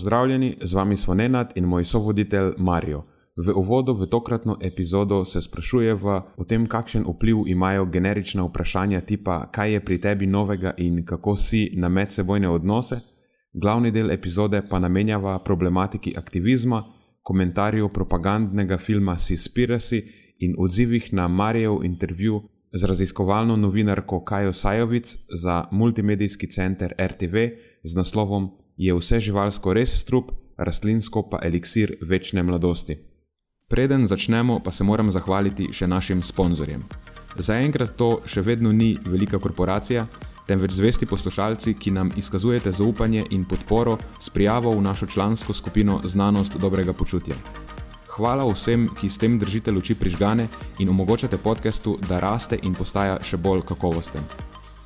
Pozdravljeni, z vami smo Nenad in moj sovoditelj Marijo. V uvodu v tokratno epizodo se sprašujeva o tem, kakšen vpliv imajo generična vprašanja tipa, kaj je pri tebi novega in kako si na medsebojne odnose. Glavni del epizode pa namenjava problematiki aktivizma, komentarju propagandnega filma Seaspiracy in odzivih na Marijev intervju z raziskovalno novinarko Kajo Sajovic za multimedijski center RTV z naslovom je vse živalsko res strup, rastlinsko pa eliksir večne mladosti. Preden začnemo, pa se moram zahvaliti še našim sponzorjem. Zaenkrat to še vedno ni velika korporacija, temveč zvesti poslušalci, ki nam izkazujete zaupanje in podporo s prijavo v našo člansko skupino Znanost dobrega počutja. Hvala vsem, ki s tem držite luči prižgane in omogočate podkastu, da raste in postaja še bolj kakovosten.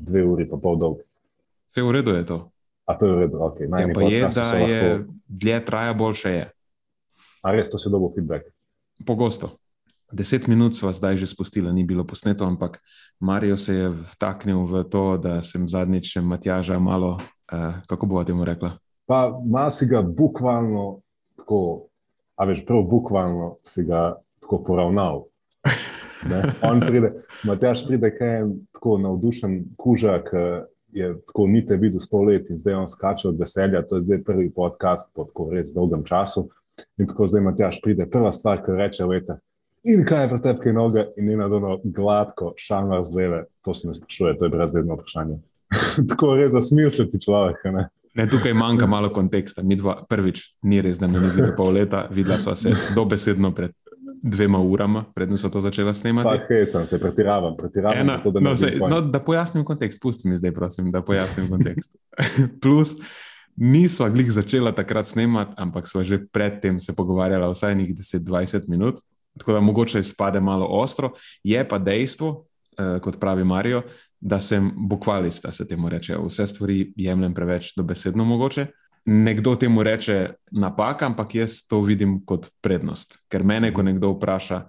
dve uri pa pol dolg. Vse v redu je to. A to je v redu, ok. Ja, pa je, da je lahko... dlje traja, boljše je. A res to se dobo feedback? Pogosto. Deset minut sva zdaj že spustila, ni bilo posneto, ampak Marijo se je vtaknil v to, da sem zadnjič Matjaža malo, uh, kako bo temu rekla? Pa malo si ga bukvalno tako, a veš, prav bukvalno si ga tako poravnal. Pride, Matjaš pride, kaj je tako navdušen kužak, je tako nite videl sto let in zdaj on skače od veselja. To je zdaj prvi podcast po tako res dolgem času. In tako zdaj Matjaš pride, prva stvar, ki reče, vete. In kaj je pri tebi, kaj noge, in ena dono gladko, šalna zleve, to se ne sprašuje, to je brezvedno vprašanje. tako res zasmil se ti človek. Ne? Ne, tukaj manjka malo konteksta. Mi dva, prvič, ni res, da me ni videl pol leta, videla sva se dobesedno pred dvema urama, predtem so to začela snemati. Tako hecam, se pretiravam, pretiravam. Ena, to, da, no, se, no, da pojasnim kontekst, pusti mi zdaj, prosim, da pojasnim kontekst. Plus, nisva glih začela takrat snemati, ampak sva že predtem se pogovarjala vsaj nekaj 10-20 minut, tako da mogoče izpade malo ostro. Je pa dejstvo, eh, kot pravi Marijo, da sem bukvalista, se temu reče. Vse stvari jemljem preveč dobesedno mogoče nekdo temu reče napaka, ampak jaz to vidim kot prednost. Ker mene, ko nekdo vpraša,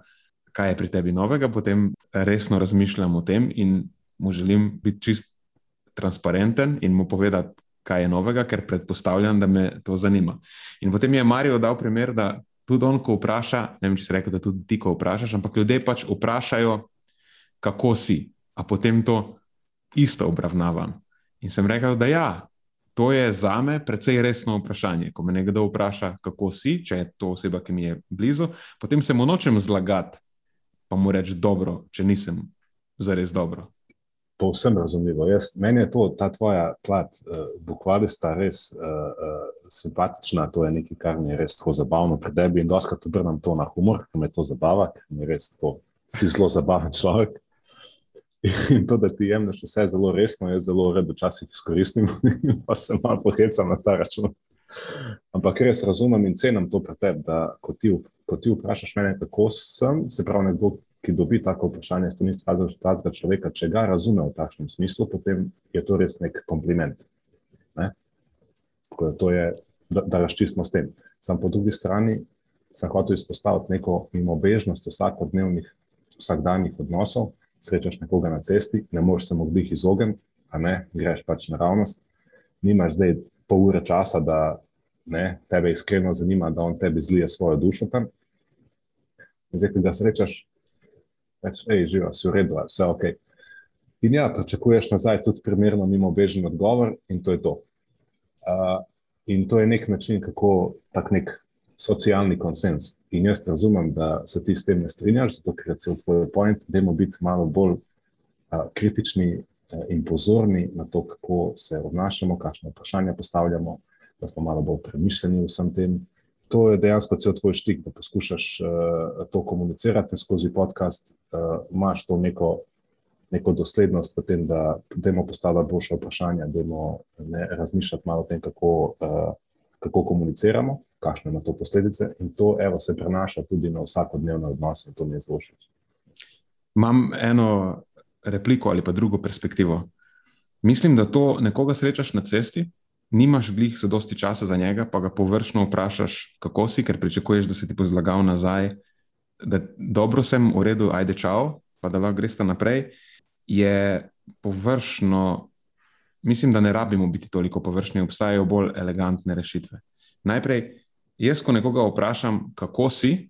kaj je pri tebi novega, potem resno razmišljam o tem in mu želim biti čist transparenten in mu povedati, kaj je novega, ker predpostavljam, da me to zanima. In potem je Marijo dal primer, da tudi on, ko vpraša, ne vem, če si rekel, da tudi ti, ko vprašaš, ampak ljudje pač vprašajo, kako si, a potem to isto obravnavam. In sem rekel, da ja, To je za me precej resno vprašanje. Ko me nekdo vpraša, kako si, če je to oseba, ki mi je blizu, potem se mu nočem zlagati, pa mu reči dobro, če nisem zares dobro. Povsem razumljivo. Jaz, meni je to, ta tvoja plat, uh, bukvalista, res uh, uh, simpatična. To je nekaj, kar mi je res tako zabavno pri tebi. In doskrat obrnem to na humor, ker me to zabava, ker mi je res tako, si zelo zabaven človek. In to, da ti jemliš vse zelo resno, je zelo redo, včasih izkoristim, pa se malo pohecam na ta račun. Ampak res razumem in cenim to pri tebi, da ko ti, ko ti vprašaš mene, kako sem, se pravi, nekdo, ki dobi tako vprašanje, s tem istega človeka, če ga razume v takšnem smislu, potem je to res nek kompliment. Ne? To je, da, da razčistimo s tem. Sam po drugi strani sem hotel izpostaviti neko mimobežnost vsakodnevnih, vsakdanjih odnosov srečaš nekoga na cesti, ne moreš se mu glih izogniti, a ne, greš pač naravnost. Nimaš zdaj pol ure časa, da ne, tebe iskreno zanima, da on tebi zlije svojo dušo tam. In zdaj, ko ga srečaš, rečeš, hej, živa, si v redu, vse ok. In ja, pričakuješ nazaj tudi primerno mimo bežen odgovor in to je to. Uh, in to je nek način, kako tak nek socialni konsens. In jaz razumem, da se ti s tem ne strinjaš, zato ker je tvoj point, da moramo biti malo bolj uh, kritični uh, in pozorni na to, kako se obnašamo, kakšne vprašanja postavljamo, da smo malo bolj premišljeni v vsem tem. To je dejansko cel tvoj štik, da poskušaš uh, to komunicirati skozi podcast, uh, imaš to neko, neko doslednost v tem, da demo postavlja boljše vprašanja, da demo razmišljati malo o tem, kako, uh, kako komuniciramo kakšne ima to posledice, in to evo, se prenaša tudi na vsakodnevne odnose, to mi je zelo všeč. Imam eno repliko ali pa drugo perspektivo. Mislim, da to nekoga srečaš na cesti, nimaš glih za dosti časa za njega, pa ga površno vprašaš, kako si, ker pričakuješ, da se ti bo zlagal nazaj, da dobro sem, v redu, ajde čau, pa da lahko greš naprej. Je površno, mislim, da ne rabimo biti toliko površni, obstajajo bolj elegantne rešitve. Najprej, Jaz, ko nekoga vprašam, kako si,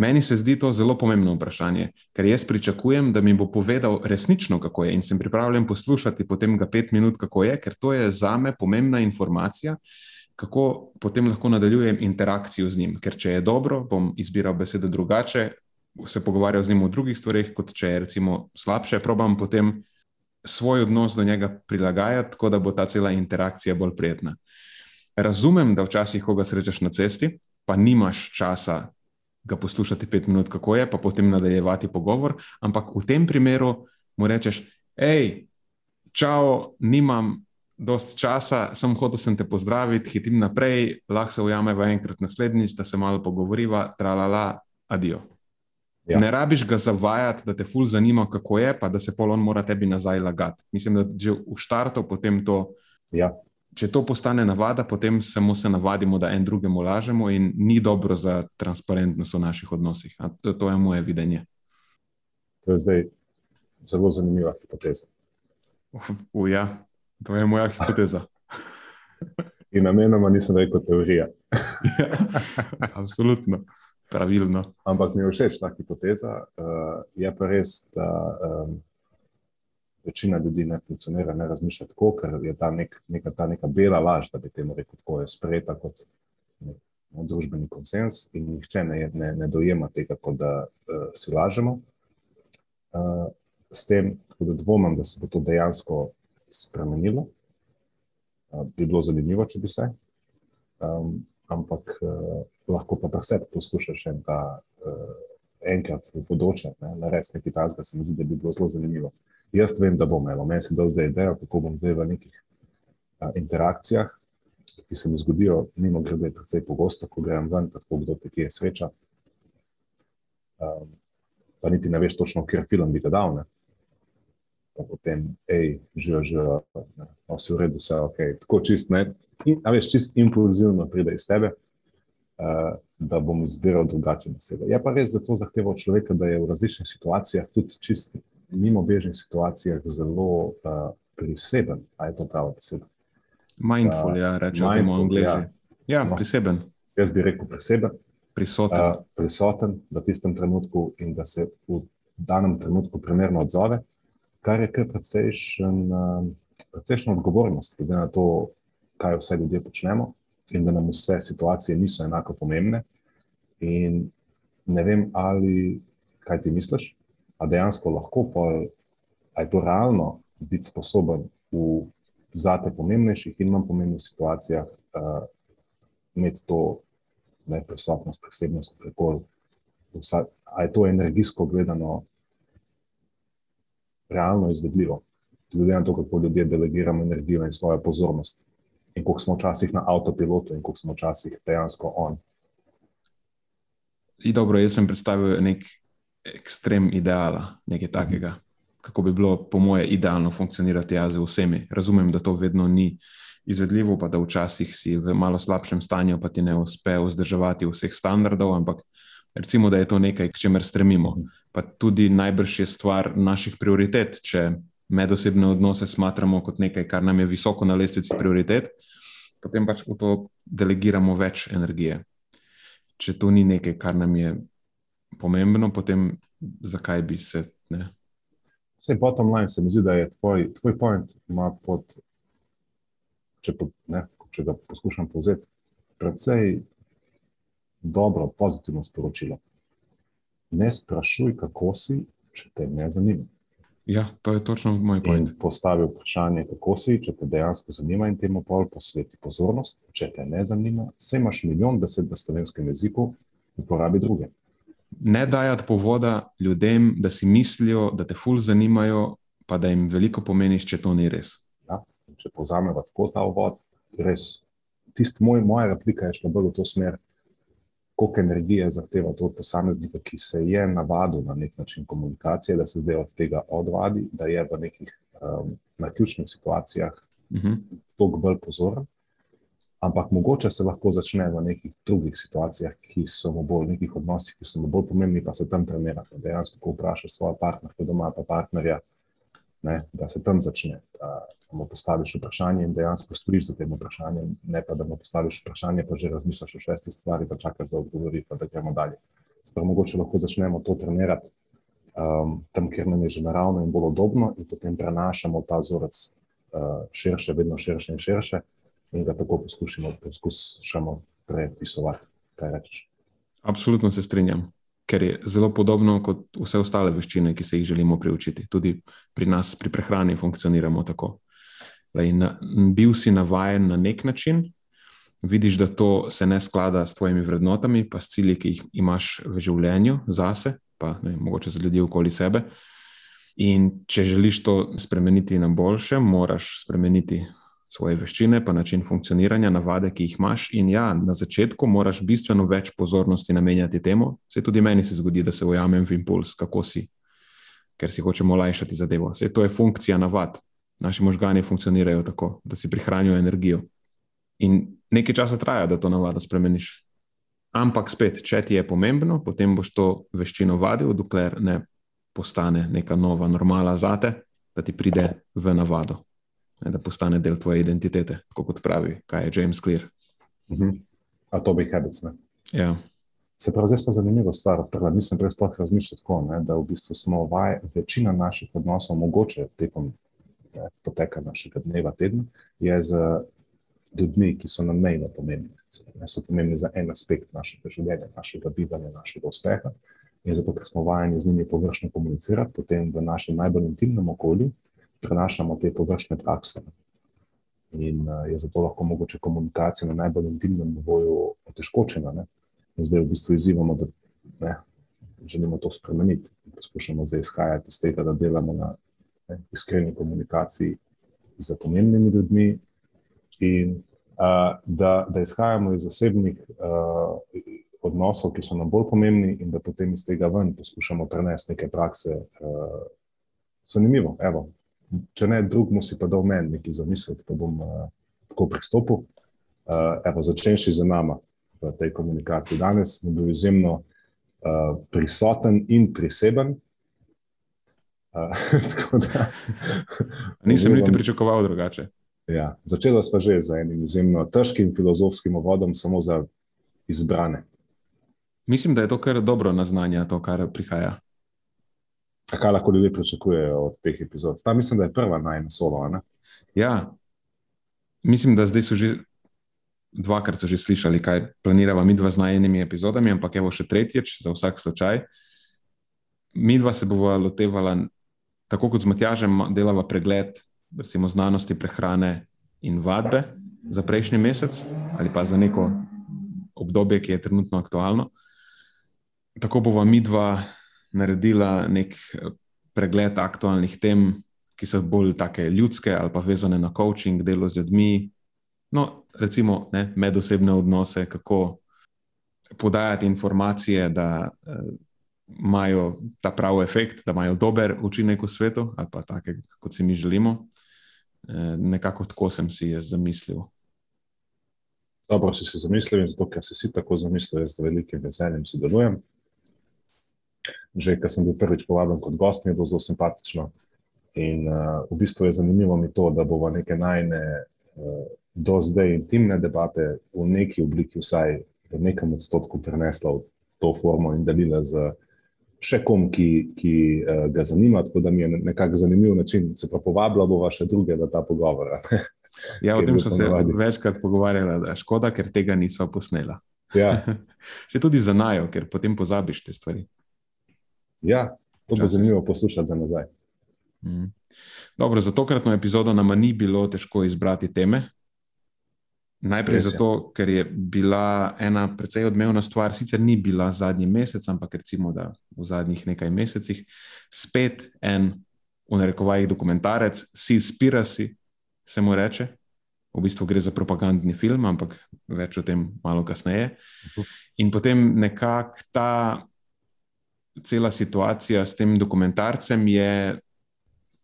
meni se zdi to zelo pomembno vprašanje, ker jaz pričakujem, da mi bo povedal resnično, kako je, in sem pripravljen poslušati potem ga pet minut, kako je, ker to je za me pomembna informacija, kako potem lahko nadaljujem interakcijo z njim. Ker če je dobro, bom izbiral besede drugače, se pogovarjal z njim o drugih stvareh, kot če je recimo slabše, probam potem svoj odnos do njega prilagajati, tako da bo ta cela interakcija bolj prijetna. Razumem, da včasih, ko ga srečaš na cesti, pa nimaš časa ga poslušati pet minut, kako je, pa potem nadaljevati pogovor, ampak v tem primeru mu rečeš: hej, čau, nimam dost časa, sem hotel sem te pozdraviti, hitim naprej, lahko se ujameva enkrat naslednjič, da se malo pogovoriva, tralala, adijo. Ja. Ne rabiš ga zavajati, da te ful zanima, kako je, pa da se polon mora tebi nazaj lagati. Mislim, da že v štartu potem to. Ja če to postane navada, potem samo se navadimo, da en drugemu lažemo, in ni dobro za transparentnost v naših odnosih. To, to je moje videnje. To je zdaj zelo zanimiva hipoteza. Ja, to je moja hipoteza. In namenoma nisem rekel teorija. ja, absolutno, pravilno. Ampak mi je všeč ta hipoteza. Uh, je pa res, da. Um, večina ljudi ne funkcionira, ne razmišlja tako, ker je ta, nek, neka, ta neka bela laž, da bi temu rekel, tako je sprejeta kot nek, nek družbeni konsens in nihče ne, ne, ne dojema tega, kot da uh, si lažemo. Uh, s tem, da dvomim, da se bo to dejansko spremenilo. Uh, bi bilo zanimivo, če bi se. Um, ampak uh, lahko pa preseb poskušaš en ta. Uh, Enkrat v bodoče, narediti nekaj takega, se mi zdi, da bi bilo zelo zanimivo. Jaz vem, da bom imel, meni se da zdaj idejo, kako bom zdaj v nekih a, interakcijah, ki se mi zgodijo, mimo grede, predvsej pogosto, ko grem ven, tako kdo te kje sreča. Um, pa niti ne veš točno, kje film bi te dal. Ne? Pa potem, hej, živijo, živijo, no, vse v redu, vse ok. Tako čist, ne, in, a veš, čist impulzivno pride iz tebe, uh, da bom izbiral drugače na sebe. Je pa res, da to zahteva od človeka, da je v različnih situacijah tudi čist mimo bežnih situacijah zelo uh, priseben. Ali je to pravo beseda? Mindful, uh, ja, rečemo temu angliži. Ja, ja no, priseben. Jaz bi rekel priseben. Prisoten. Uh, prisoten v tistem trenutku in da se v danem trenutku primerno odzove, kar je kar precejšen, uh, precejšen odgovornost, glede na to, kaj vse ljudje počnemo in da nam vse situacije niso enako pomembne. In ne vem, ali kaj ti misliš, a dejansko lahko, pa je to realno biti sposoben v zate pomembnejših in manj pomembnih situacijah uh, imeti to neprisotnost, presebnost, prepol. Ali je to energijsko gledano realno izvedljivo? Glede na to, kako ljudje delegiramo energijo in svojo pozornost, in koliko smo včasih na avtopilotu, in koliko smo včasih dejansko on. In dobro, jaz sem predstavil nek ekstrem ideala, nekaj takega, kako bi bilo, po moje, idealno funkcionirati jaz z vsemi. Razumem, da to vedno ni izvedljivo, pa da včasih si v malo slabšem stanju, pa ti ne uspe vzdrževati vseh standardov, ampak recimo, da je to nekaj, k čemer stremimo. Pa tudi najbrž je stvar naših prioritet. Če medosebne odnose smatramo kot nekaj, kar nam je visoko na lestvici prioritet, potem pač v to delegiramo več energije. Če to ni nekaj, kar nam je pomembno, potem zakaj bi se. Ne? Vse bottom line se mi zdi, da je tvoj, tvoj point, pod, če, pod, ne, če ga poskušam povzeti, predvsej dobro, pozitivno sporočilo. Ne sprašuj, kako si, če te ne zanima. Ja, to je točno moj point. In postavi vprašanje, kako si, če te dejansko zanima, in temu pol posveti pozornost. Če te ne zanima, se imaš milijon besed v slovenskem jeziku, uporabi druge. Ne dajati povoda ljudem, da si mislijo, da te ful zanimajo, pa da jim veliko pomeniš, če to ni res. Ja, če povzamemo tako ta uvod, res. Tisti moj, moja replika je šla bolj v to smer, koliko energije zahteva to od posameznika, ki se je navadil na nek način komunikacije, da se zdaj od tega odvadi, da je v nekih um, naključnih situacijah uh mhm. -huh. toliko bolj pozoren. Ampak mogoče se lahko začne v nekih drugih situacijah, ki so mu bolj, nekih odnosih, ki so mu bolj pomembni, pa se tam trenira. Dejansko, ko vprašaš svojo partnerko doma, pa partnerja, ne, da se tam začne, da mu postaviš vprašanje in dejansko storiš za tem vprašanjem, ne pa da mu postaviš vprašanje, pa že razmišljaš o šesti stvari, pa čakaš, da odgovori, pa da gremo dalje. Sprav, mogoče lahko začnemo to trenirati um, tam, kjer nam je že naravno in bolj udobno, in potem prenašamo ta vzorec uh, širše, vedno širše in širše, in ga tako poskušamo, poskušamo prepisovati. Absolutno se strinjam ker je zelo podobno kot vse ostale veščine, ki se jih želimo priučiti. Tudi pri nas, pri prehrani, funkcioniramo tako. In bil si navaden na nek način, vidiš, da to se ne sklada s tvojimi vrednotami, pa s cilji, ki jih imaš v življenju zase, pa ne, mogoče za ljudi okoli sebe. In če želiš to spremeniti na boljše, moraš spremeniti svoje veščine, pa način funkcioniranja, navade, ki jih imaš. In ja, na začetku moraš bistveno več pozornosti namenjati temu. Se tudi meni se zgodi, da se ujamem v impuls, kako si, ker si hočemo olajšati zadevo. Vse to je funkcija navad. Naši možgani funkcionirajo tako, da si prihranijo energijo. In nekaj časa traja, da to navado spremeniš. Ampak spet, če ti je pomembno, potem boš to veščino vadil, dokler ne postane neka nova normala zate, da ti pride v navado da postane del tvoje identitete, kot pravi, kaj je James Clear. Uh mhm. -huh. A to bi habits. Ja. Se pravi, zdaj pa zanimiva stvar. Prva, nisem prej sploh razmišljal tako, ne, da v bistvu smo vaj, večina naših odnosov, mogoče tekom ne, poteka našega dneva, tedna, je z ljudmi, ki so nam mejno pomembni. Ne, so pomembni za en aspekt našega življenja, našega bivanja, našega uspeha. In zato, ker smo vajeni z njimi površno komunicirati, potem v našem najbolj intimnem okolju, prenašamo te površne prakse. In uh, je zato lahko mogoče komunikacija na najbolj intimnem nivoju otežkočena. In zdaj v bistvu izzivamo, da ne, želimo to spremeniti. Poskušamo zdaj izhajati iz tega, da delamo na ne, iskreni komunikaciji z pomembnimi ljudmi, in uh, da, da izhajamo iz osebnih uh, odnosov, ki so nam bolj pomembni, in da potem iz tega ven poskušamo prenesti neke prakse. Uh, zanimivo, evo, če ne drugemu, si pa dal meni nekaj za misel, da bom uh, tako pristopil. Uh, evo, začenši z nami v tej komunikaciji. Danes sem bil izjemno uh, prisoten in priseben. Uh, da, Nisem niti pričakoval drugače. Ja, začela sva že z enim izjemno težkim filozofskim vodom, samo za izbrane. Mislim, da je to kar dobro naznanje, to, kar prihaja kaj lahko ljudje pričakujejo od teh epizod. Ta mislim, da je prva najna solo. Ne? Ja, mislim, da zdaj so že dvakrat so že slišali, kaj planiramo mi dva z najnimi epizodami, ampak evo še tretjič za vsak slučaj. Mi dva se bomo lotevala, tako kot z Matjažem, delava pregled recimo, znanosti prehrane in vadbe za prejšnji mesec ali pa za neko obdobje, ki je trenutno aktualno. Tako bomo mi dva naredila nek eh, pregled aktualnih tem, ki so bolj take ljudske ali pa vezane na coaching, delo z ljudmi. No, recimo ne, medosebne odnose, kako podajati informacije, da uh, imajo ta pravi efekt, da imajo dober učinek v svetu, ali pa take, kot si mi želimo. Uh, nekako tako sem si jaz zamislil. Dobro si se zamislil in zato, ker si si tako zamislil, jaz z velikim veseljem sodelujem že ker sem bil prvič povabljen kot gost, mi je bilo zelo simpatično. In uh, v bistvu je zanimivo mi to, da bomo neke najne uh, do zdaj intimne debate v neki obliki, vsaj v nekem odstotku, prenesla v to formo in delila z še kom, ki, ki uh, ga zanima. Tako da mi je nekako zanimiv način, se pa povabila bova še druge v ta pogovor. Ja, o tem smo se večkrat pogovarjali, da je škoda, ker tega nismo posnela. Ja, Se tudi zanajo, ker potem pozabiš te stvari. Ja, to bo zanimivo poslušati za nazaj. Mm. Dobro, za tokratno epizodo nam ni bilo težko izbrati teme. Najprej Res zato, je. ker je bila ena precej odmevna stvar, sicer ni bila zadnji mesec, ampak recimo v zadnjih nekaj mesecih, spet en, v narekovajih, dokumentarec, si spirasi, se mu reče. V bistvu gre za propagandni film, ampak več o tem malo kasneje. In potem nekako ta cela situacija s tem dokumentarcem je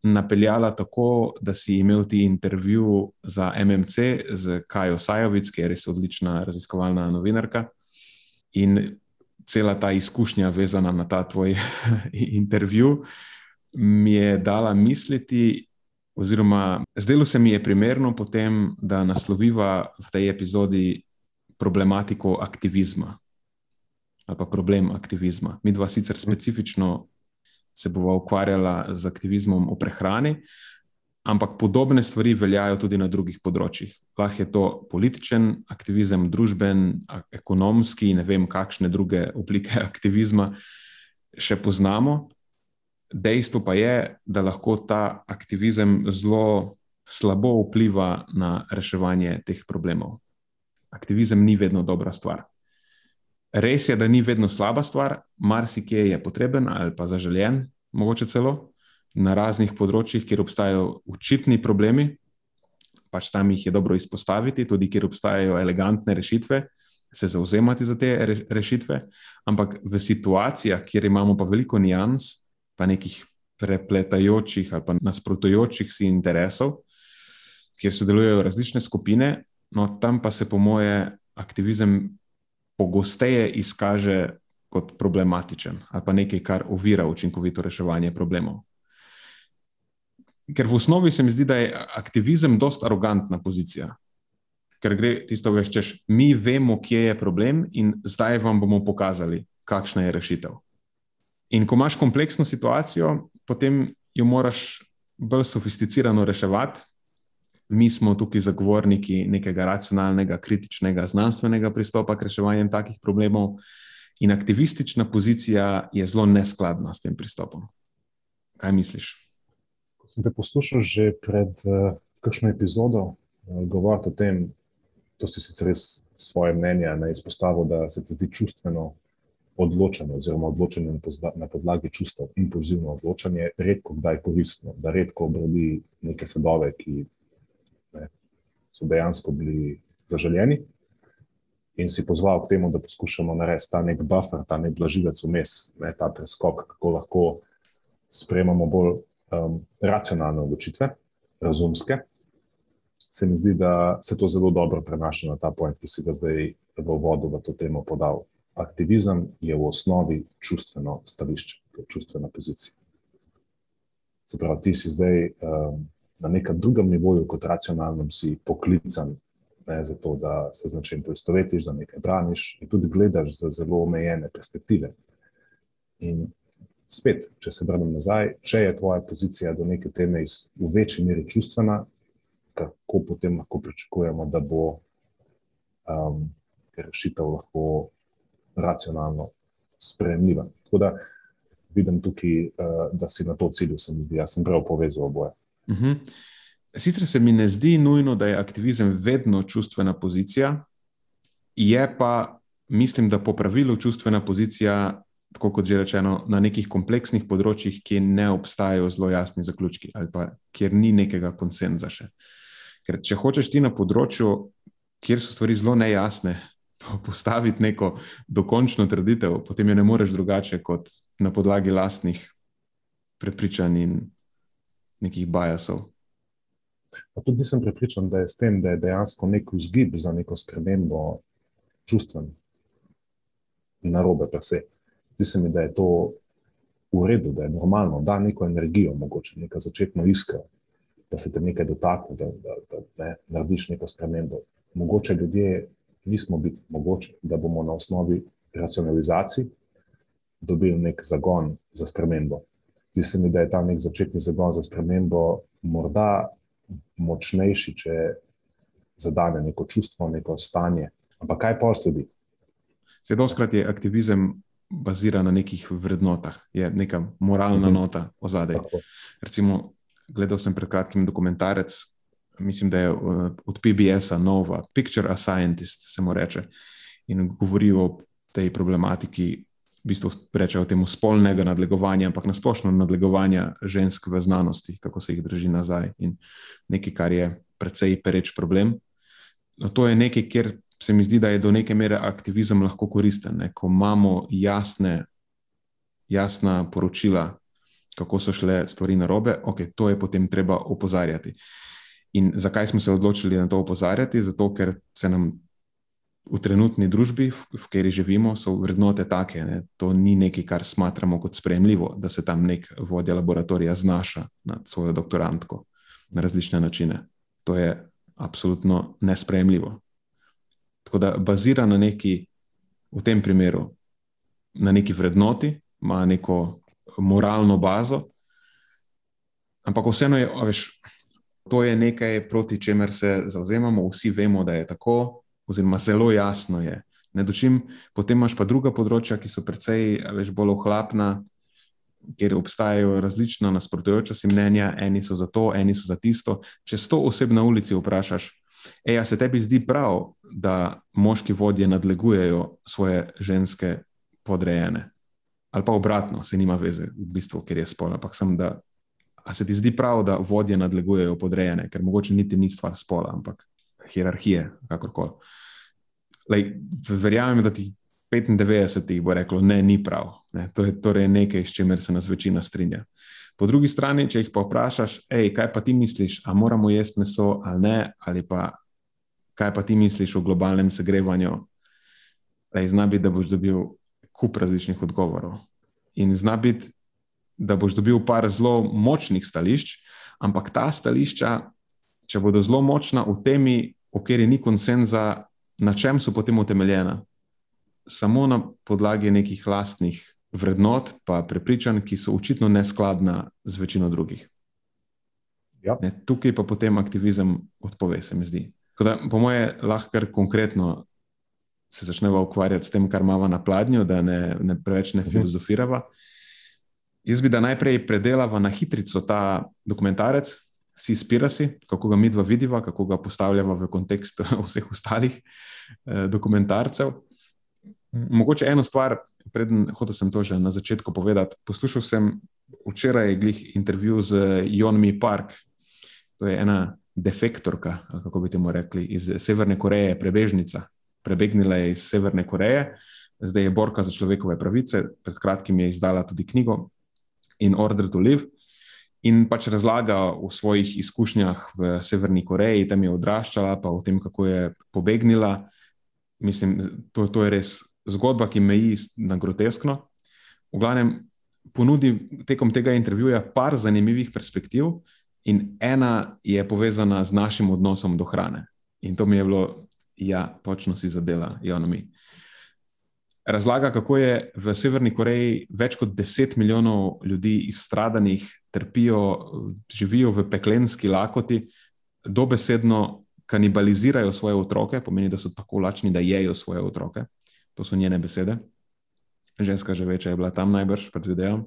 napeljala tako, da si imel ti intervju za MMC z Kajo Sajovic, ki je res odlična raziskovalna novinarka. In cela ta izkušnja, vezana na ta tvoj intervju, mi je dala misliti, oziroma zdelo se mi je primerno potem, da nasloviva v tej epizodi problematiko aktivizma ali pa problem aktivizma. Mi dva sicer specifično se bova ukvarjala z aktivizmom o prehrani, ampak podobne stvari veljajo tudi na drugih področjih. Lahko je to političen aktivizem, družben, ekonomski, ne vem, kakšne druge oblike aktivizma še poznamo. Dejstvo pa je, da lahko ta aktivizem zelo slabo vpliva na reševanje teh problemov. Aktivizem ni vedno dobra stvar. Res je, da ni vedno slaba stvar, marsikje je potreben ali pa zaželjen, mogoče celo na raznih področjih, kjer obstajajo očitni problemi, pač tam jih je dobro izpostaviti, tudi kjer obstajajo elegantne rešitve, se zauzemati za te rešitve. Ampak v situacijah, kjer imamo pa veliko nijans, pa nekih prepletajočih ali pa nasprotujočih si interesov, kjer sodelujejo različne skupine, no tam pa se po moje aktivizem pogosteje izkaže kot problematičen ali pa nekaj, kar ovira učinkovito reševanje problemov. Ker v osnovi se mi zdi, da je aktivizem precej arogantna pozicija. Ker gre tisto, da rečeš, mi vemo, kje je problem, in zdaj vam bomo pokazali, kakšna je rešitev. In ko imaš kompleksno situacijo, potem jo moraš bolj sofisticirano reševati, mi smo tukaj zagovorniki nekega racionalnega, kritičnega, znanstvenega pristopa k reševanju takih problemov, in aktivistična pozicija je zelo neskladna s tem pristopom. Kaj misliš? Ko sem te poslušal že pred uh, kakšno epizodo, uh, govoriti o tem, to si sicer res svoje mnenje na izpostavu, da se ti zdi čustveno. Odločanje, oziroma odločanje na podlagi čustev, impulzivno odločanje, redko kdaj koristno, da redko obrodi neke sadove, ki so dejansko bili zaželjeni, in si pozval k temu, da poskušamo narediti ta nek buffer, ta nek blažilec vmes, ne, ta preskok, kako lahko sprejemamo bolj um, racionalne odločitve, razumske. Se mi zdi, da se to zelo dobro prenaša na ta point, ki si ga zdaj v vodu v to temo podal. Aktivizem je v osnovi čustveno stališče, čustvena pozicija. Se pravi, ti si zdaj um, na nekem drugem nivoju, kot racionalnem, si poklican, ne, zato da se z nečim poistovetiš, da nekaj braniš in tudi gledaš za zelo omejene perspektive. In spet, če se vrnem nazaj, če je tvoja pozicija do neke teme iz, v večji meri čustvena, kako potem lahko pričakujemo, da bo um, rešitev lahko racionalno sprejemljiva. Tako da vidim tukaj, uh, da si na to cilju, se mi zdi, jaz sem prav povezal oboje. Uh mhm. -huh. Sicer se mi ne zdi nujno, da je aktivizem vedno čustvena pozicija, je pa, mislim, da po pravilu čustvena pozicija, tako kot že rečeno, na nekih kompleksnih področjih, ki ne obstajajo zelo jasni zaključki ali pa kjer ni nekega konsenza še. Ker če hočeš ti na področju, kjer so stvari zelo nejasne, postaviti neko dokončno trditev, potem jo ne moreš drugače kot na podlagi lastnih prepričanj in nekih bajasov. Pa tudi nisem prepričan, da je s tem, da je dejansko nek vzgib za neko spremembo čustven in narobe, pa vse. Zdi se mi, da je to v redu, da je normalno, da neko energijo, mogoče neko začetno iskro, da se te nekaj dotakne, da, da, da, da ne, narediš neko spremembo. Mogoče ljudje nismo biti mogoče, da bomo na osnovi racionalizacij dobili nek zagon za spremembo. Zdi se mi, da je ta nek začetni zagon za spremembo morda močnejši, če zadane neko čustvo, neko stanje. Ampak kaj pa sledi? Vse doskrat je aktivizem baziran na nekih vrednotah, je neka moralna mhm. nota ozadej. Recimo, gledal sem pred kratkim dokumentarec, mislim, da je uh, od PBS-a Nova, Picture a Scientist, se mu reče, in govori o tej problematiki. V bistvu rečejo temu spolnega nadlegovanja, ampak nasplošno nadlegovanja žensk v znanosti, kako se jih drži nazaj. In nekaj, kar je precej pereč problem. No, to je nekaj, kjer se mi zdi, da je do neke mere aktivizem lahko koristen, ne? ko imamo jasne, jasna poročila, kako so šle stvari na robe, ok, to je potem treba opozarjati. In zakaj smo se odločili na to opozarjati? Zato, ker se nam v trenutni družbi, v, v kateri živimo, so vrednote take. Ne? To ni nekaj, kar smatramo kot sprejemljivo, da se tam nek vodja laboratorija znaša nad svojo doktorantko na različne načine. To je absolutno nesprejemljivo. Tako da bazira na neki, v tem primeru, na neki vrednoti, ima neko moralno bazo, ampak vseeno je, veš, to je nekaj, proti čemer se zauzemamo, vsi vemo, da je tako, oziroma zelo jasno je. Ne dočim, potem imaš pa druga področja, ki so precej več bolj ohlapna, kjer obstajajo različna nasprotujoča si mnenja, eni so za to, eni so za tisto. Če sto oseb na ulici vprašaš, Ej, a se tebi zdi prav, da moški vodje nadlegujejo svoje ženske podrejene? Ali pa obratno, se nima veze, v bistvu, ker je spol. Ampak sem, da a se ti zdi prav, da vodje nadlegujejo podrejene, ker mogoče niti ni stvar spola, ampak hierarhije, kakorkoli. Verjamem, da ti 95 bo reklo, ne, ni prav. Ne, to je torej nekaj, s čimer se nas večina strinja. Po drugi strani, če jih pa vprašaš, hej, kaj pa ti misliš, ali moramo jesti meso ali ne, ali pa kaj pa ti misliš o globalnem segrevanju, lej, zna biti, da boš dobil kup različnih odgovorov. In zna biti, da boš dobil par zelo močnih stališč, ampak ta stališča, če bodo zelo močna v temi, o kateri ni konsenza, na čem so potem utemeljena? Samo na podlagi nekih lastnih vrednot, pa prepričanj, ki so očitno neskladna z večino drugih. Ja. Ne, tukaj pa potem aktivizem odpove, se mi zdi. Da, po moje, lahko kar konkretno se začnemo ukvarjati s tem, kar imamo na pladnju, da ne, ne preveč ne mhm. filozofiramo. Jaz bi da najprej predelava na hitrico ta dokumentarec, si spirasi, kako ga mi dva vidiva, kako ga postavljamo v kontekst vseh ostalih eh, dokumentarcev. Mogoče eno stvar, preden hotel sem to že na začetku povedati. Poslušal sem včeraj glih intervju z Jonmi Park, to je ena defektorka, kako bi temu rekli, iz Severne Koreje, prebežnica. Prebegnila je iz Severne Koreje, zdaj je borka za človekove pravice, pred kratkim je izdala tudi knjigo In Order to Live. In pač razlaga o svojih izkušnjah v Severni Koreji, tam je odraščala, pa o tem, kako je pobegnila. Mislim, to, to je res zgodba, ki meji na groteskno. V glavnem, ponudi tekom tega intervjuja par zanimivih perspektiv, in ena je povezana z našim odnosom do hrane. In to mi je bilo, ja, točno si zadela, javno mi. Razlaga, kako je v Severni Koreji več kot 10 milijonov ljudi izstradanih, trpijo, živijo v peklenski lakoti, dobesedno kanibalizirajo svoje otroke, pomeni, da so tako lačni, da jejo svoje otroke. To so njene besede. Ženska že večja je bila tam najbrž, predvidevam.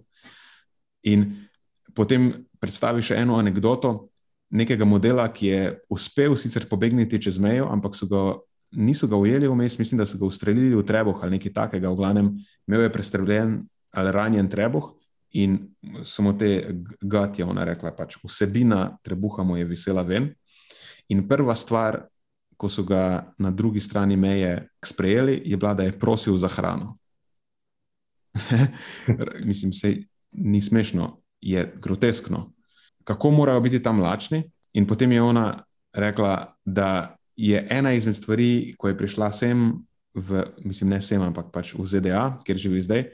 In potem predstavi še eno anegdoto nekega modela, ki je uspel sicer pobegniti čez mejo, ampak ga, niso ga ujeli vmes, mislim, da so ga ustrelili v trebuh ali nekaj takega. V glavnem, imel je prestreljen ali ranjen trebuh in samo te gat je ona rekla, pač vsebina trebuha mu je visela ven. In prva stvar, ko so ga na drugi strani meje sprejeli, je bila, da je prosil za hrano. Mislim, da ni smešno, je groteskno. Kako morajo biti tam lačni? In potem je ona rekla, da je ena izmed stvari, ko je prišla sem, v, mislim, ne sem, ampak pač v ZDA, kjer živi zdaj,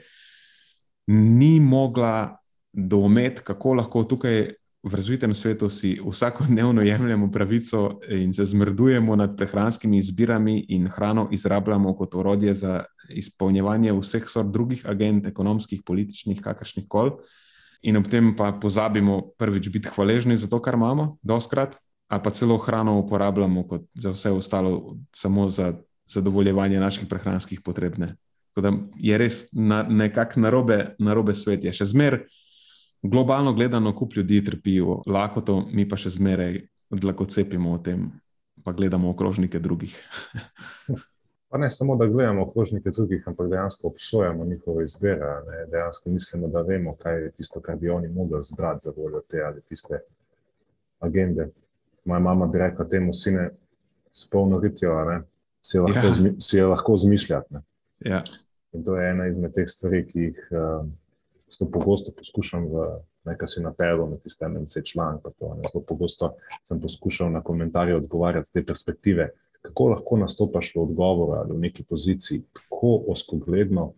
ni mogla doumeti, kako lahko tukaj v razvitem svetu si vsakodnevno jemljemo pravico in se zmrdujemo nad prehranskimi izbirami in hrano izrabljamo kot orodje za izpolnjevanje vseh sort drugih agent, ekonomskih, političnih, kakršnih koli. In ob tem pa pozabimo prvič biti hvaležni za to, kar imamo, doskrat, ali pa celo hrano uporabljamo kot za vse ostalo, samo za zadovoljevanje naših prehranskih potreb. Tako da je res na, nekako narobe, narobe svet. Je še zmeraj globalno gledano, kup ljudi trpijo lakoto, mi pa še zmeraj lahko cepimo o tem, pa gledamo okrožnike drugih. Pa ne samo, da gledamo okrožnike drugih, ampak dejansko obsojamo njihove izbire. Ne? Dejansko mislimo, da vemo, kaj je tisto, kar bi oni mogli zbrati za voljo te ali tiste agende. Moja mama bi rekla temu sine, spolno ritijo, si je lahko, ja. zmi, si je lahko zmišljati. Ja. In to je ena izmed teh stvari, ki jih uh, pogosto poskušam, v, nekaj si napeljal na tiste MMC članke. Zelo pogosto sem poskušal na komentarje odgovarjati z te perspektive, kako lahko nastopaš v odgovoru ali v neki poziciji, tako oskogledno,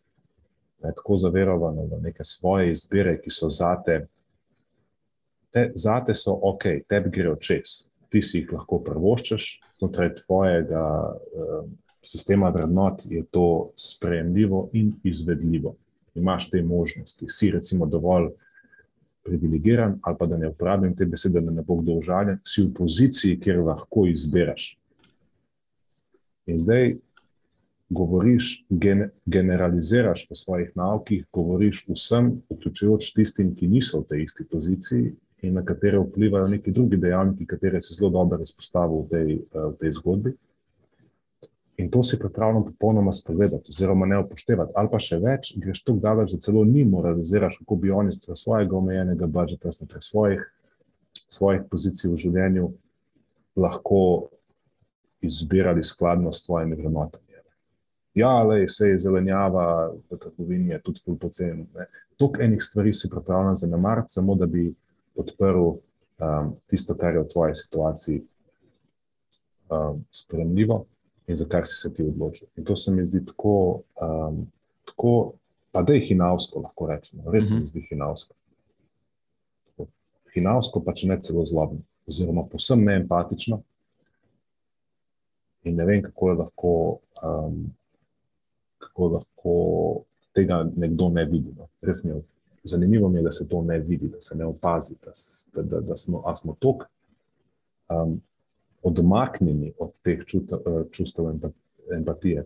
ne, tako zaverovano v neke svoje izbire, ki so zate. Te, zate so ok, tebi grejo čez, ti si jih lahko prvoščeš, znotraj tvojega uh, sistema vrednot je to sprejemljivo in izvedljivo. Imaš te možnosti, si recimo dovolj privilegiran, ali pa da ne uporabim te besede, da ne bo kdo užaljen, si v poziciji, kjer lahko izbereš. In zdaj govoriš, gen, generaliziraš v svojih naukih, govoriš vsem, vključujoč tistim, ki niso v tej isti poziciji, in na katere vplivajo neki drugi dejavniki, ki se zelo dobro izpostavijo v, tej, eh, v tej zgodbi. In to si pripravljeno popolnoma spregledati, oziroma ne upoštevati, ali pa še več, greš tako daleč, da celo ni moraliziraš, kako bi oni z svojega omejenega budžeta, z svojih, svojih pozicij v življenju lahko izbirali skladno s svojimi vrednotami. Ja, ali se je zelenjava v trgovini, je tudi ful pocen. Tok enih stvari si pripravljen zanemariti, samo da bi podprl um, tisto, kar je v tvoji situaciji um, spremljivo in za kar si se ti odločil. In to se mi zdi tako, um, tako pa da je hinavsko, lahko rečemo, res se mi mhm. zdi hinavsko. Hinavsko, pa če ne celo zlobno, oziroma posebno neempatično. In ne vem, kako je lahko, um, kako lahko tega nekdo ne vidi. No. Res mi je zanimivo, mi je, da se to ne vidi, da se ne opazi, da, da, da, da smo, smo tako um, odmaknjeni od teh uh, čustev empatije,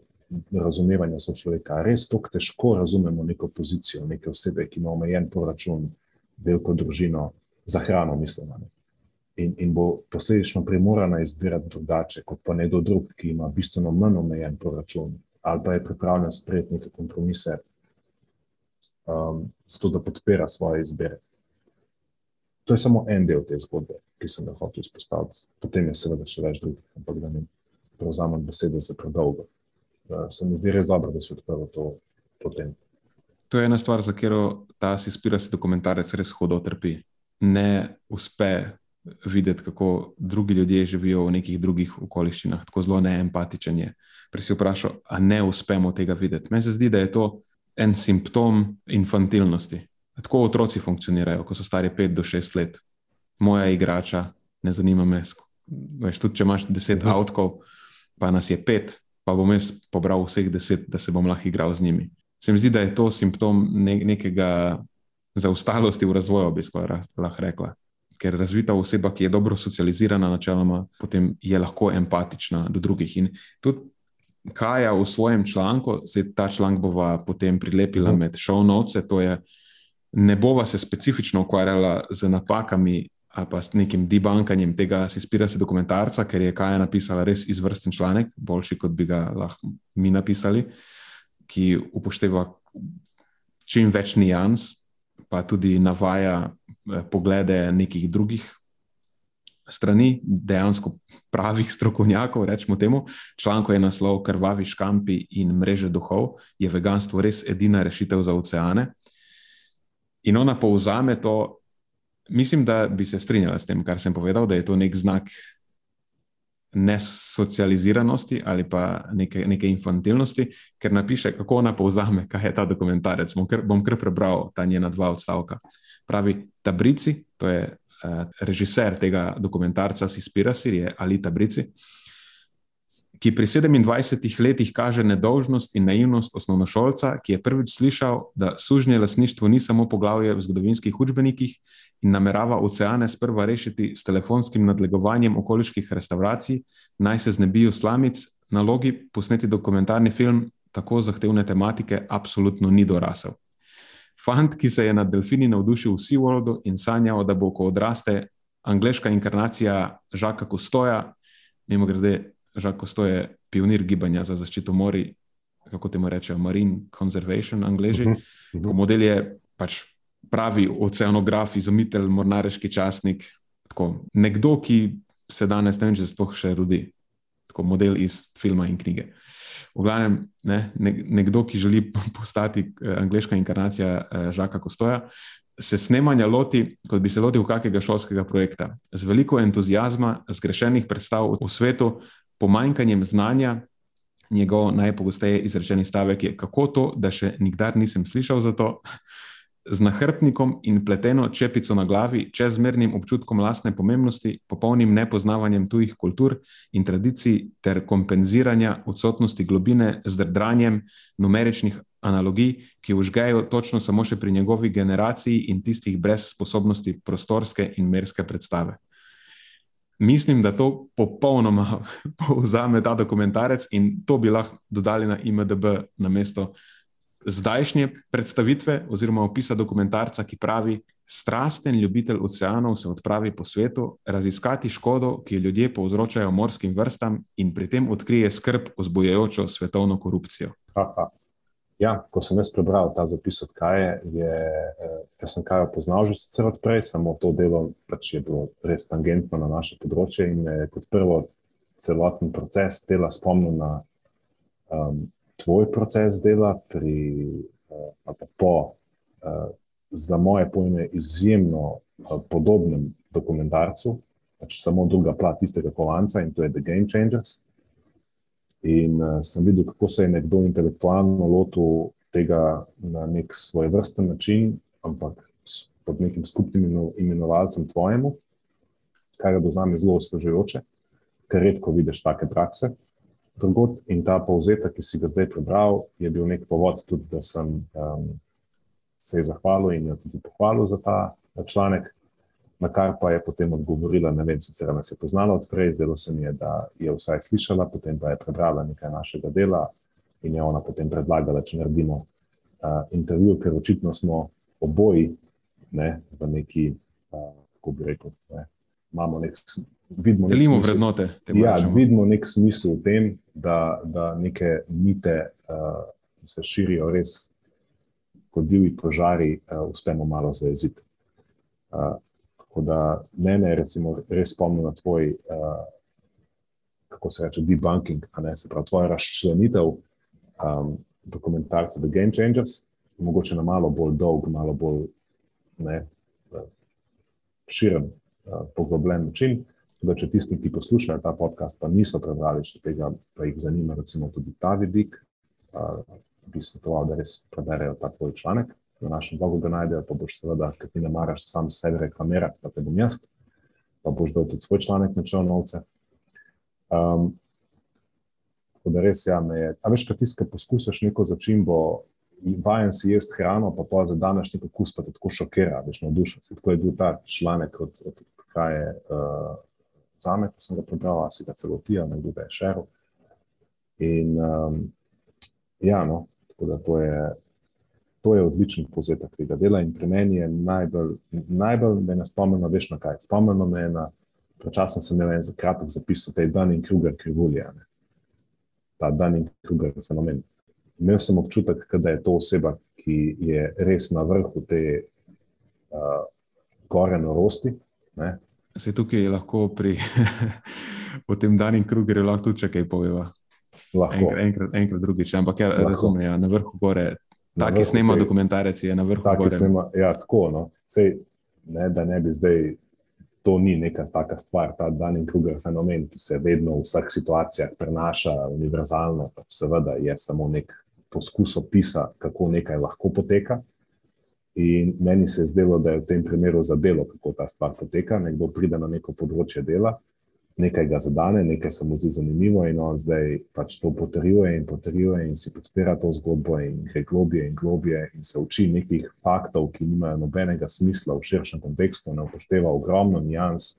razumevanja sočloveka. Res tako težko razumemo neko pozicijo, neke osebe, ki ima omejen proračun, veliko družino, za hrano, mislim. In, in bo posledično primorana izbirati drugače, kot pa nekdo drug, ki ima bistveno manj omejen proračun, ali pa je pripravljen sprejeti neke kompromise, um, zato da podpira svoje izbire. To je samo en del te zgodbe, ki sem ga hotel izpostaviti. Potem je seveda še več drugih, ampak da ne prevzamem besede za predolgo. Se mi zdi res dobro, da si odprl to, to temo. To je ena stvar, za katero ta si spira si dokumentarec res hodo trpi. Ne uspe videti, kako drugi ljudje živijo v nekih drugih okoliščinah, tako zelo neempatičen je. Prej si vprašal, a ne uspemo tega videti. Meni se zdi, da je to en simptom infantilnosti. Tako otroci funkcionirajo, ko so stari 5 do 6 let. Moja igrača, ne zanima me. Veš, tudi če imaš 10 mhm. avtkov, pa nas je 5, pa bom jaz pobral vseh 10, da se bom lahko igral z njimi. Se mi zdi, da je to simptom ne nekega zaostalosti v razvoju, bi lahko rekla ker razvita oseba, ki je dobro socializirana, načeloma, potem je lahko empatična do drugih. In tudi Kaja v svojem članku, se ta članek bova potem prilepila uh mhm. med show notes, to je, ne bova se specifično ukvarjala z napakami. Ali pa s nekim debunkanjem tega, si spira se dokumentarca, ker je Kaja napisala res izvrsten članek, boljši kot bi ga lahko mi napisali, ki upošteva čim več nijans, pa tudi navaja Eh, poglede nekih drugih strani, dejansko pravih strokovnjakov, rečemo temu. Članko je naslov Krvavi škampi in mreže duhov, je veganstvo res edina rešitev za oceane. In ona povzame to, mislim, da bi se strinjala s tem, kar sem povedal, da je to nek znak nesocializiranosti ali pa neke, neke infantilnosti, ker napiše, kako ona povzame, kaj je ta dokumentarec. Bom kar, bom kar prebral ta njena dva odstavka. Pravi, Tabrici, to je uh, režiser tega dokumentarca, Sispira Sirije ali Tabrici, ki pri 27 letih kaže nedolžnost in naivnost osnovnošolca, ki je prvič slišal, da sužnje lasništvo ni samo poglavje v zgodovinskih učbenikih in namerava oceane sprva rešiti s telefonskim nadlegovanjem okoliških restauracij, naj se znebijo slamic, nalogi posneti dokumentarni film tako zahtevne tematike absolutno ni dorasel. Fant, ki se je nad delfini navdušil v SeaWorldu in sanjal, da bo, ko odraste, angliška inkarnacija Žaka Kostoja, mimo grede, Žak Kostoj je pionir gibanja za zaščito mori, kako temu rečejo, Marine Conservation, angliži. Uh -huh, uh -huh. Model je pač pravi oceanograf, izumitelj, mornariški časnik. Tako, nekdo, ki se danes ne vem, če sploh še rodi, tako model iz filma in knjige. V glavnem, ne, nekdo, ki želi postati eh, angliška inkarnacija eh, Žaka Kostoja, se snemanja loti, kot bi se lotil kakega šolskega projekta. Z veliko entuzijazma, zgrešenih predstav v svetu, pomanjkanjem znanja. Njegov najpogosteje izrečeni stavek je: Kako to, da še nikdar nisem slišal za to? z nahrbtnikom in pleteno čepico na glavi, čezmernim občutkom lastne pomembnosti, popolnim nepoznavanjem tujih kultur in tradicij ter kompenziranja odsotnosti globine z drdranjem numeričnih analogij, ki užgejo točno samo še pri njegovi generaciji in tistih brez sposobnosti prostorske in merske predstave. Mislim, da to popolnoma povzame ta dokumentarec in to bi lahko dodali na IMDB na mesto zdajšnje predstavitve oziroma opisa dokumentarca, ki pravi: Strasten ljubitelj oceanov se odpravi po svetu, raziskati škodo, ki jo ljudje povzročajo morskim vrstam, in pri tem odkrije skrb o zbojajočo svetovno korupcijo. Aha. Ja, ko sem jaz prebral ta zapis od Kaje, je, eh, ker sem Kajo poznal že sicer odprej, samo to delo pač je bilo res tangentno na naše področje in je kot prvo celoten proces dela spomnil na um, tvoj proces dela, pri, uh, po, uh, za moje pojme, izjemno uh, podobnem dokumentarcu, pač samo druga plat istega kovanca in to je The Game Changers. In uh, sem videl, kako se je nekdo intelektualno lotil tega na nek svoj vrsten način, ampak pod nekim skupnim imenovalcem tvojemu, kar je do znami zelo osvežujoče, ker redko vidiš take prakse drugot. In ta povzetek, ki si ga zdaj prebral, je bil nek povod, tudi, da sem um, se ji zahvalil in jo tudi pohvalil za ta članek. Na kar pa je potem odgovorila, ne vem, sicer nas je poznala odprej, zdelo se mi je, da je vsaj slišala, potem pa je prebrala nekaj našega dela in je ona potem predlagala, če naredimo uh, intervju, ker očitno smo oboji ne, v neki, uh, kako bi rekel, ne, imamo nek vidimo Delimo vrednote. Ja, vidimo nek smisel v tem, da, da neke mite uh, se širijo res kot divji požari, uh, uspemo malo zaeziti. Uh, tako da mene je res spomnil na tvoj, uh, kako se reče, debunking, ne se pravi, tvoja razčlenitev um, dokumentarca The Game Changers, mogoče na malo bolj dolg, malo bolj ne, širen, uh, poglobljen način. Da, če tisti, ki poslušajo ta podcast, pa niso prebrali še tega, pa jih zanima recimo, tudi ta vidik, uh, bi svetoval, da res preberejo ta tvoj članek. Na našem blogu ga najdejo, pa boš seveda, ker ti ne maraš sam sebe reklamirati, pa te bom jaz, pa boš dal tudi svoj članek na čovnovce. Um, tako da res, ja, me je. A veš, kaj tiskaj poskusiš neko začimbo, vajen si jesti hrano, pa pa za danes neko kus, pa te tako šokira, veš, navdušen si. Tako je bil ta članek od, od kaj je. Uh, za me, ki sem ga prebral, a si ga celo ti, ali kdo je šeril. In um, ja, no, tako da to je. To je odličen povzetek tega dela, in pri meni je najbolj, najbolj me spomnilo, veš, na kaj. Spomnilo me je na, prečasno sem imel en kratek zapis o tej Dunning-Kruger krivulji, ta Dunning-Kruger fenomen. Imel sem občutek, da je to oseba, ki je res na vrhu te uh, gore norosti, ne, Se tukaj lahko pri tem Dani Krugerju lahko tudi kaj poveva. Enkrat, enkrat, enkrat drugič, ampak ja, razumem, ja, na vrhu gore. Ta, ki snema te, dokumentarec, je na vrhu ta, gore. Snema, ja, tako, no. Sej, ne, da ne bi zdaj, to ni neka taka stvar, ta Dani Kruger fenomen, ki se vedno v vseh situacijah prenaša univerzalno, pa seveda je samo nek poskus opisa, kako nekaj lahko poteka. In meni se je zdelo, da je v tem primeru za delo, kako ta stvar poteka. Nekdo pride na neko področje dela, nekaj ga zadane, nekaj se mu zdi zanimivo, in on zdaj pač to potrjuje in potrjuje, in si podpira to zgodbo, in gre globije in globije, in se uči nekih faktov, ki nimajo nobenega smisla v širšem kontekstu, ne upošteva ogromno nijans,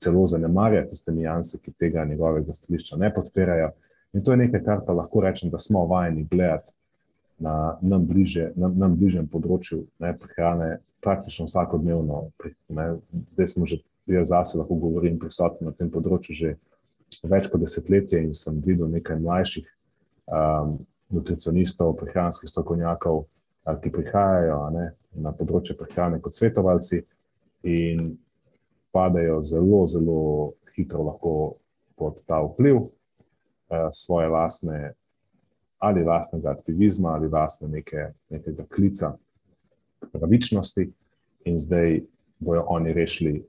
celo zanemarja tiste nijanse, ki tega njegovega stališča ne podpirajo. In to je nekaj, kar pa lahko rečem, da smo vajeni gledati na nam, bliže, nam, nam bližjem področju ne, prehrane, praktično vsakodnevno. Ne. Zdaj smo že, jaz zase lahko govorim, prisotni na tem področju že več kot desetletje in sem videl nekaj mlajših um, nutricionistov, prehranskih strokovnjakov, ki prihajajo ne, na področje prehrane kot svetovalci in padajo zelo, zelo hitro pod ta vpliv uh, svoje lastne ali lastnega aktivizma ali lastne neke, nekega klica pravičnosti in zdaj bojo oni rešili.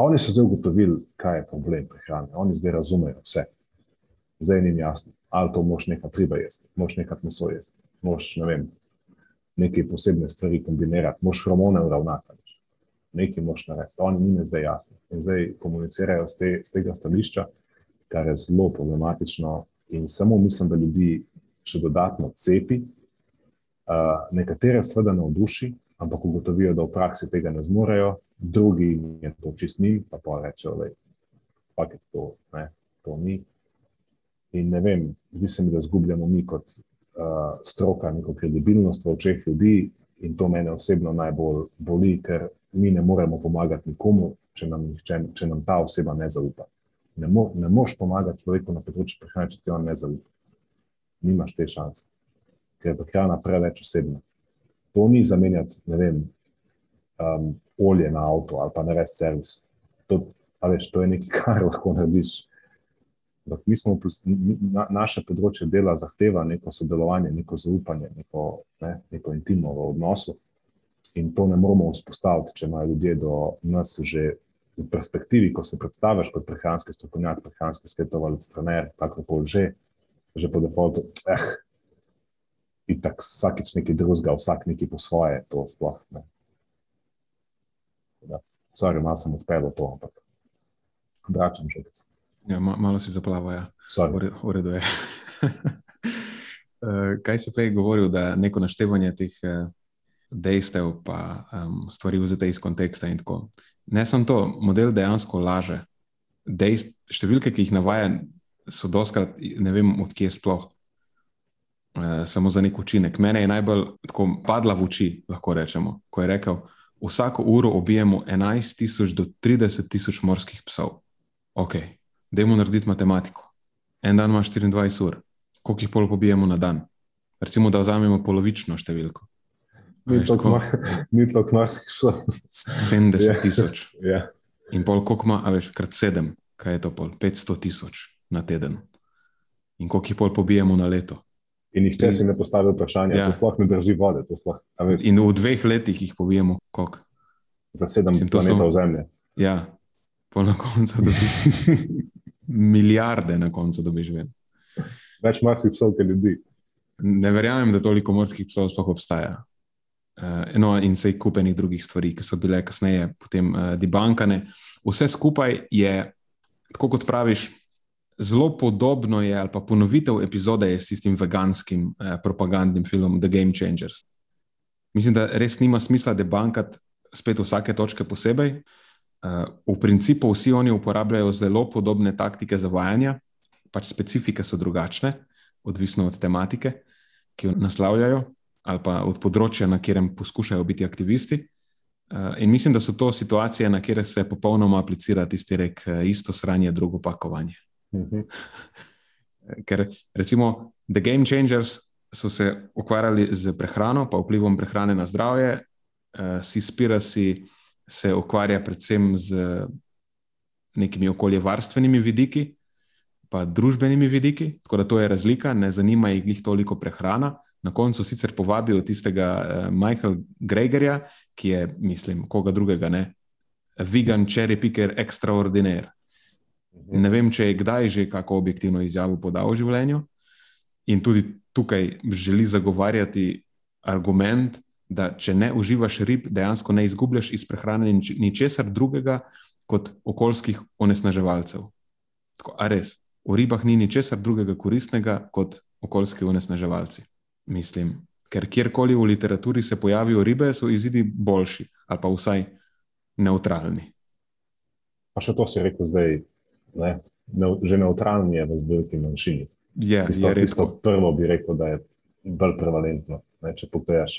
Oni so zdaj ugotovili, kaj je problem prehrane. Oni zdaj razumejo vse. Zdaj jim je jasno, ali to moš nekaj treba jesti, moš nekaj meso jesti, moš ne vem, neke posebne stvari kombinirati, moš hormone uravnati. Nekaj moš narediti, oni jim je zdaj jasno. In zdaj komunicirajo z, te, z tega stališča, kar je zelo problematično. In samo mislim, da ljudi še dodatno cepi, uh, nekatere seveda navduši, ampak ugotovijo, da v praksi tega ne zmorejo, drugi je to čist njim, pa pa rečejo, da je to, ne, to ni. In ne vem, zdi se mi, da zgubljamo mi kot uh, stroka neko kredibilnost v očeh ljudi, in to mene osebno najbolj boli, ker mi ne moremo pomagati nikomu, če nam, če, če nam ta oseba ne zaupa. Ne, mo, ne moš pomagati človeku na področju prehrane, če ti on ne zaupa. Nimaš te šanse, ker je prehrana preveč osebna. To ni zamenjati, ne vem, um, olje na avto ali pa res servis. To, veš, to je nekaj, kar lahko narediš Ampak mi smo, na, naše področje dela zahteva neko sodelovanje, neko zaupanje, neko, ne, neko intimno v odnosu. In to ne moramo vzpostaviti, če imajo ljudje do nas že v perspektivi, ko se predstaviš kot prehranski strokovnjak, prehranski svetovalec, trener, kakorkoli že, že po defaultu. Eh, in tako vsakič nekaj drugega, vsak nekaj po svoje, to sploh ne. Sorry, malo sem odpeljal to, ampak vračam že. Ja, ma, malo si zaplaval, ja. v redu je. Eh, kaj si prej govoril, da neko naštevanje teh eh, dejstev, pa um, stvari vzete iz konteksta in tako. Ne samo to, model dejansko laže. Dejst, številke, ki jih navaja, so doskrat, ne vem, odkje sploh. Uh, samo za nek učinek. Mene je najbolj tako padla v oči, lahko rečemo, ko je rekel, vsako uro ubijemo 11.000 do 30.000 morskih psov. Ok, Dajmo narediti matematiko. En dan ima 24 ur, koliko jih pol pobijemo na dan? Recimo, da vzamemo polovično številko. Ni to kmarski šlo. 70 tisoč. Yeah. In pol, koliko ima, a veš, krat sedem, kaj je to pol? 500 tisoč na teden. In koliko jih pol pobijemo na leto? In jih če si ne postavi vprašanje, ja. to sploh ne drži vode. Sploh, In v dveh letih jih pobijemo koliko? Za sedem planetov so... Zemlje. Ja, pol na koncu dobiš. milijarde na koncu dobiš ven. Več morskih psov, kot ljudi. Ne verjamem, da toliko morskih psov sploh obstaja. Uh, no, in vse kupenih drugih stvari, ki so bile kasneje potem uh, debankane. Vse skupaj je, tako kot praviš, zelo podobno je, ali pa ponovitev epizode je s tistim veganskim uh, propagandnim filmom The Game Changers. Mislim, da res nima smisla debankati spet vsake točke posebej. Uh, v principu vsi oni uporabljajo zelo podobne taktike zavajanja, pač specifike so drugačne, odvisno od tematike, ki jo naslavljajo, ali pa od področja, na katerem poskušajo biti aktivisti. Uh, in mislim, da so to situacije, na kere se popolnoma aplicira tisti rek, uh, isto sranje, drugo pakovanje. Mhm. Ker recimo The Game Changers so se ukvarjali z prehrano, pa vplivom prehrane na zdravje, uh, si spira si se ukvarja predvsem z nekimi okoljevarstvenimi vidiki, pa družbenimi vidiki, tako da to je razlika, ne zanima jih toliko prehrana. Na koncu sicer povabijo tistega uh, Michaela Gregerja, ki je, mislim, koga drugega, ne, vegan cherry picker extraordinaire. Ne vem, če je kdaj že kako objektivno izjavo podal v življenju, in tudi tukaj želi zagovarjati argument, da če ne uživaš rib, dejansko ne izgubljaš iz prehrane ničesar drugega kot okoljskih onesnaževalcev. Tako, a res, v ribah ni ničesar drugega koristnega kot okoljski onesnaževalci. Mislim, ker kjerkoli v literaturi se pojavijo ribe, so izidi boljši ali pa vsaj neutralni. Pa še to si rekel zdaj, ne? Ne, že neutralni je v veliki manjšini. Je, tisto, je tisto prvo bi rekel, da je bolj prevalentno. Ne, če pogledaš,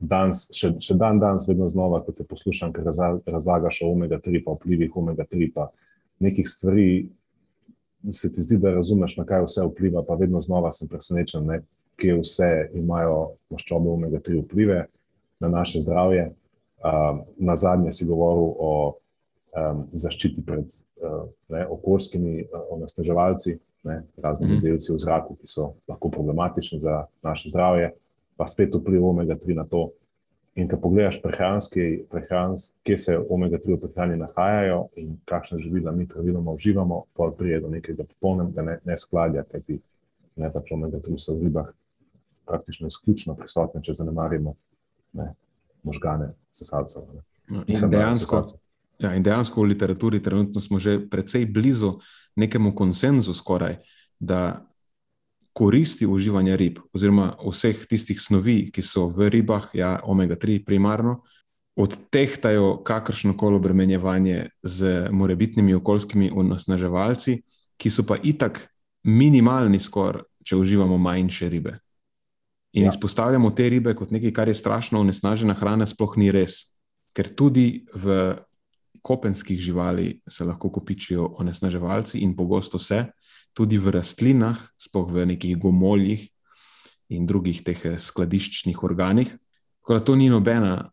danes, še, še dan danes, vedno znova, ko te poslušam, ker razla- razlagaš o omega-3, pa vplivih omega-3, pa nekih stvari, se ti zdi, da razumeš, na kaj vse vpliva, pa vedno znova sem presenečen, ne, kje vse imajo maščobe omega-3 vplive na naše zdravje. Uh, na zadnje si govoril o um, zaščiti pred uh, ne, okoljskimi uh, onesnaževalci, ne, razni Mhm. mm. delci v zraku, ki so lahko problematični za naše zdravje, pa spet vpliv omega-3 na to. In ko pogledaš prehranski, prehrans, kje se omega-3 v prehrani nahajajo in kakšne živila mi praviloma uživamo, pol prije do nekega popolnega ne- neskladja, kajti ne pač omega-3 so v ribah praktično izključno prisotne, če zanemarimo ne, možgane sesalcev. No, In dejansko, sesalcev. Ja, in dejansko v literaturi trenutno smo že precej blizu nekemu konsenzu, skoraj, da koristi uživanja rib, oziroma vseh tistih snovi, ki so v ribah, ja, omega-3 primarno, odtehtajo kakršno koli obremenjevanje z morebitnimi okoljskimi onesnaževalci, ki so pa itak minimalni, skoraj, če uživamo manjše ribe. In ja. izpostavljamo te ribe kot nekaj, kar je strašno onesnažena hrana, sploh ni res. Ker tudi v kopenskih živali se lahko kopičijo onesnaževalci in pogosto se, tudi v rastlinah, sploh v nekih gomoljih in drugih teh eh, skladiščnih organih. Tako da to ni nobena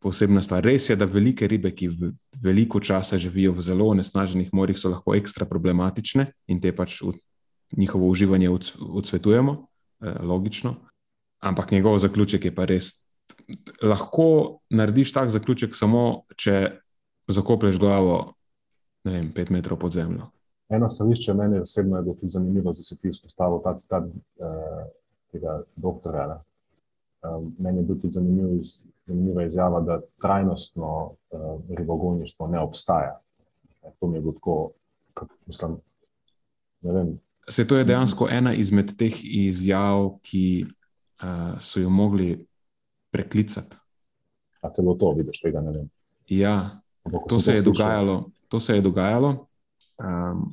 posebna stvar. Res je, da velike ribe, ki veliko časa živijo v zelo onesnaženih morjih, so lahko ekstra problematične in te pač v njihovo uživanje ods- odsvetujemo, eh, logično. Ampak njegov zaključek je pa res. Lahko narediš tak zaključek samo, če zakoplješ glavo, ne vem, pet metrov pod zemljo. Eno stališče meni osebno je bilo tudi zanimivo, da si ti izpostavil ta citat uh, tega doktorja. ne. Um, meni je bil tudi zanimiv, zanimiva izjava, da trajnostno uh, ribogojništvo ne obstaja. E, To mi je bilo tako, kot, mislim, ne vem, Se to je dejansko ena izmed teh izjav, ki uh, so jo mogli preklicati. a celo to vidiš, tega ne vem. Ja, Ampak, to se je slišal- dogajalo, to se je dogajalo um,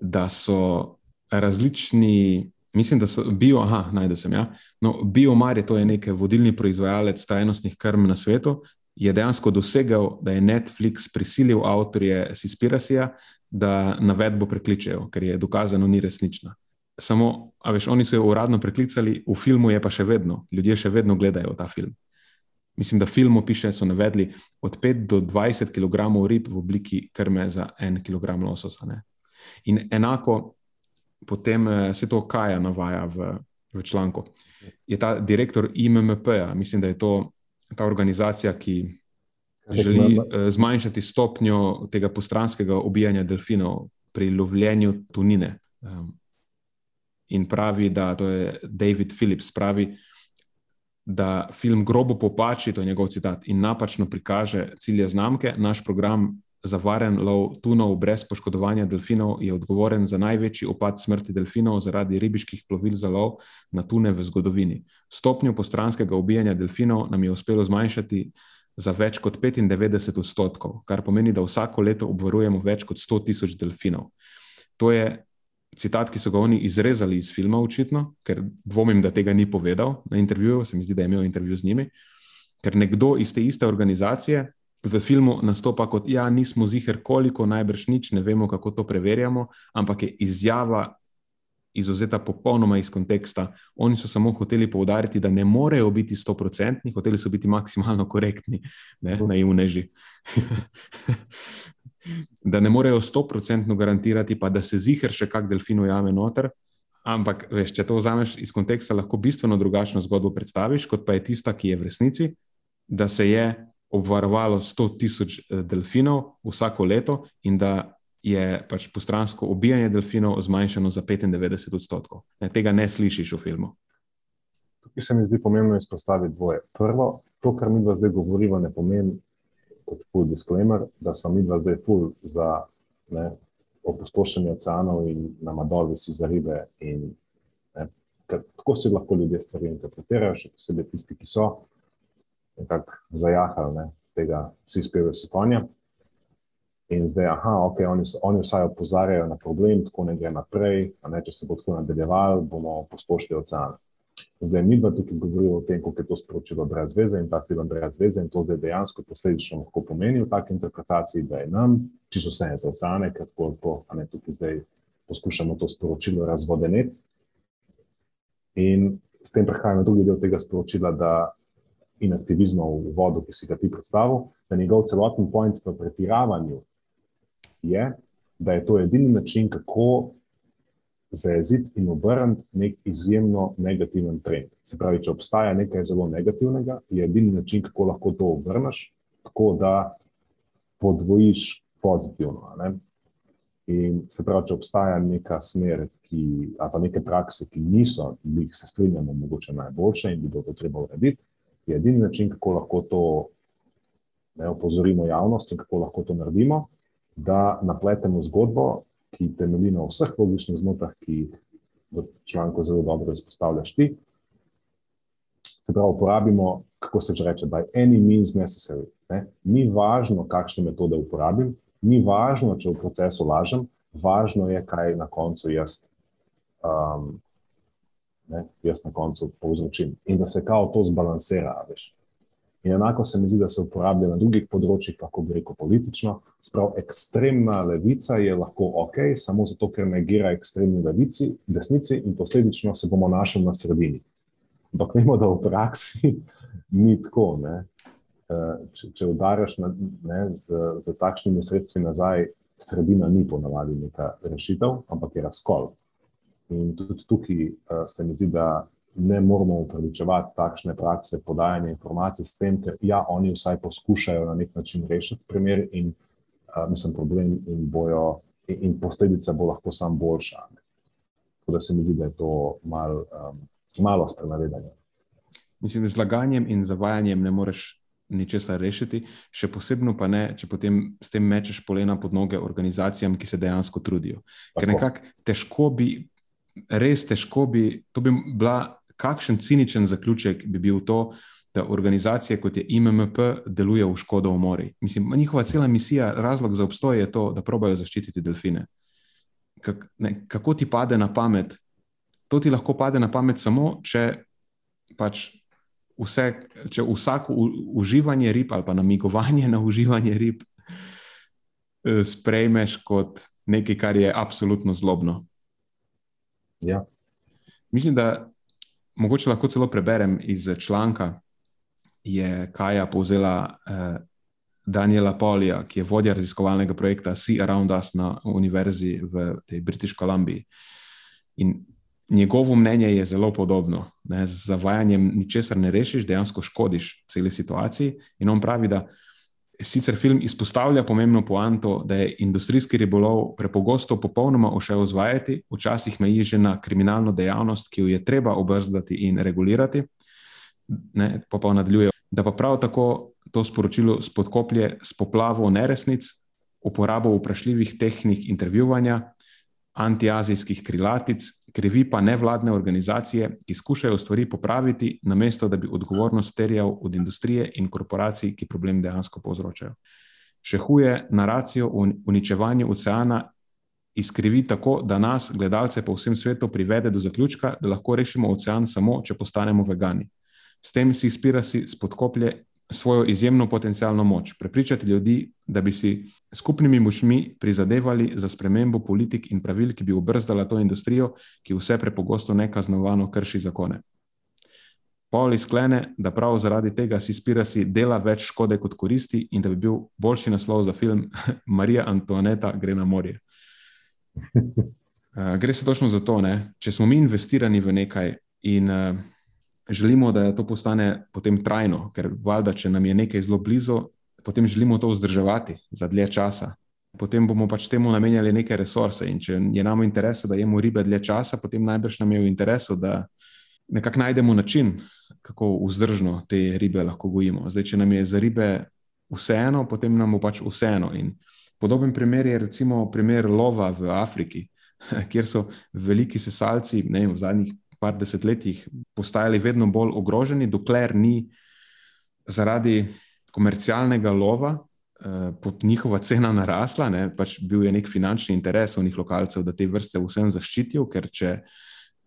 da so različni, mislim, da so bio, aha, najdel sem. Ja? No, Biomar je to je nek vodilni proizvajalec trajnostnih krm na svetu. Je dejansko dosegel, da je Netflix prisilil avtorje Sispirasija, da navedbo prekličejo, ker je dokazano ni resnična. Samo, a veš, oni so jo uradno preklicali, v filmu je pa še vedno, ljudje še vedno gledajo ta film. Mislim, da filmu piše, so navedli od 5 do 20 kg rib v obliki krme za 1 kg lososa. Ne? In enako potem eh, se to Kaja navaja v, v članku. Je ta direktor IMMP-ja, mislim, da je to ta organizacija, ki želi eh, zmanjšati stopnjo tega postranskega ubijanja delfinov pri lovljenju tunine. Um, in pravi, da to je David Phillips, pravi, da film grobo popači, to je njegov citat, in napačno prikaže cilje znamke. Naš program za varen lov tunov brez poškodovanja delfinov je odgovoren za največji opad smrti delfinov zaradi ribiških plovil za lov na tune v zgodovini. Stopnjo postranskega ubijanja delfinov nam je uspelo zmanjšati za več kot 95 odstotkov, kar pomeni, da vsako leto obvarujemo več kot 100 tisoč delfinov. To je citat, ki so ga oni izrezali iz filma, očitno, ker dvomim, da tega ni povedal na intervjuju, se mi zdi, da je imel intervju z njimi, ker nekdo iz te iste organizacije v filmu nastopa kot, ja, nismo ziger koliko, najbrž nič, ne vemo, kako to preverjamo, ampak je izjava izuzeta popolnoma iz konteksta. Oni so samo hoteli poudariti, da ne morejo biti stoprocentni, hoteli so biti maksimalno korektni, ne, naivneži. da ne morejo stoprocentno garantirati, pa da se ziger še kak delfin ujame noter. Ampak, veš, če to vzameš iz konteksta, lahko bistveno drugačno zgodbo predstaviš, kot pa je tista, ki je v resnici, da se je obvarovalo 100 tisoč delfinov vsako leto in da je pač postransko ubijanje delfinov zmanjšano za 95 odstotkov. Ne, tega ne slišiš v filmu. Tukaj se mi zdi pomembno izpostaviti dvoje. Prvo, to, kar mi dva zdaj govorimo, ne pomeni, kot full disclaimer, da smo mi dva zdaj full za ne, opustošenje oceanov in nama dol visi za ribe. In, ne, ker, tako si lahko ljudje stvari interpretirajo, še posebej tisti, ki so nekako zajahali tega, vsi spevajo si konja. In zdaj, aha, ok, oni, oni vsaj opozarjajo na problem, tako ne gre naprej, ne, če se bo tako nadaljeval, bomo pospošili ocean. Zdaj, mi pa tukaj govorimo o tem, kako je to sporočilo brez veze in ta film brez veze, in to zdaj dejansko posledično lahko pomeni v taki interpretaciji, da je nam, čisto vse za oceane, ker tako to, a ne tukaj zdaj poskušamo to sporočilo razvodeneti. In s tem prehajamo drugi del tega sporočila, da in aktivizma v vodu, ki si ga ti predstavil, da njegov celoten point v pretiravanju je, da je to edini način, kako zajeziti in obrniti nek izjemno negativen trend. Se pravi, če obstaja nekaj zelo negativnega, je edini način, kako lahko to obrneš, tako da podvojiš pozitivno. Ne? In se pravi, če obstaja neka smer, ki, ali pa neke prakse, ki niso, ki se strinjamo, mogoče najboljše in bi bilo to treba urediti, je edini način, kako lahko to ne, opozorimo javnost in kako lahko to naredimo, da napletemo zgodbo, ki temelji na vseh logičnih zmotah, ki jih v članku zelo dobro izpostavljaš ti. Se pravi, uporabimo, kako se reče, by any means necessary. Ne? Ni važno, kakšne metode uporabim, ni važno, če v procesu lažem, važno je, kaj na koncu jaz, um, ne, jaz na koncu povzročim. In da se kao to zbalansira, veš. In enako se mi zdi, da se uporablja na drugih področjih, kako bi rekel politično. Sprav, ekstremna levica je lahko ok, samo zato, ker negira ekstremni levici, desnici in posledično se bomo našli na sredini. Ampak vemo, da v praksi ni tako. Ne? Eh, če, če udaraš na, ne, z, z takšnimi sredstvi nazaj, sredina ni ponavadi neka rešitev, ampak je razkol. In tudi tukaj uh, se mi zdi, da ne moramo upravičevati takšne prakse podajanja informacij s tem, ker ja, oni vsaj poskušajo na nek način rešiti primer in uh, mislim, problem in, bojo, in, in posledica bo lahko sam boljša. Tako da se mi zdi, da je to mal, um, malo sprenavedanje. Mislim, da z laganjem in zavajanjem ne moreš ničesar rešiti, še posebno pa ne, če potem s tem mečeš polena pod noge organizacijam, ki se dejansko trudijo. Tako. Ker nekako težko bi, res težko bi, to bi bila kakšen ciničen zaključek bi bil to, da organizacije kot je IMMP deluje v škodo v mori. Mislim, njihova cela misija, razlog za obstoj je to, da probajo zaščititi delfine. Kak, ne, kako ti pade na pamet? To ti lahko pade na pamet samo, če pač vse, če vsako uživanje rib ali pa namigovanje na uživanje rib eh, sprejmeš kot nekaj, kar je absolutno zlobno. Ja. Mislim, da mogoče lahko celo preberem iz članka, je Kaja povzela eh, Daniela Polija, ki je vodja raziskovalnega projekta Sea Around Us na univerzi v tej British Columbiji. In njegovo mnenje je zelo podobno. Ne, z zavajanjem ničesar ne rešiš, dejansko škodiš celi situaciji. In on pravi, da Sicer film izpostavlja pomembno poanto, da je industrijski ribolov prepogosto popolnoma ušel vzvajati, včasih meji že na kriminalno dejavnost, ki jo je treba obrzdati in regulirati, ne, pa pa nadaljuje, da pa prav tako to sporočilo spodkoplje s poplavo neresnic, uporabo vprašljivih tehnik intervjuvanja, antiazijskih krilatic, krivi pa nevladne organizacije, ki skušajo stvari popraviti, namesto da bi odgovornost terjal od industrije in korporacij, ki problem dejansko povzročajo. Še huje, naracijo o uničevanju oceana izkrivi tako, da nas, gledalce po vsem svetu, privede do zaključka, da lahko rešimo ocean samo, če postanemo vegani. S tem si izpira si spodkoplje svojo izjemno potencijalno moč, prepričati ljudi, da bi si skupnimi močmi prizadevali za spremembo politik in pravil, ki bi obrzdala to industrijo, ki vse prepogosto nekaznovano krši zakone. Pauli sklene, da prav zaradi tega si Spirasi dela več škode kot koristi in da bi bil boljši naslov za film Marija Antoaneta gre na morje. Uh, gre se točno za to, ne? če smo mi investirani v nekaj in uh, želimo, da to postane potem trajno, ker valjda, če nam je nekaj zelo blizu, potem želimo to vzdrževati za dlje časa. Potem bomo pač temu namenjali neke resurse. In če je nam v interesu, da jemo ribe dlje časa, potem najbrž nam je v interesu, da nekako najdemo način, kako vzdržno te ribe lahko gojimo. Zdaj, če nam je za ribe vseeno, potem nam bo pač vseeno. In podoben primer je recimo primer lova v Afriki, kjer so veliki sesalci ne, v zadnjih par desetletjih postajali vedno bolj ogroženi, dokler ni zaradi komercialnega lova pod njihova cena narasla, ne, pač bil je nek finančni interes v njih lokalcev, da te vrste vsem zaščitijo, ker če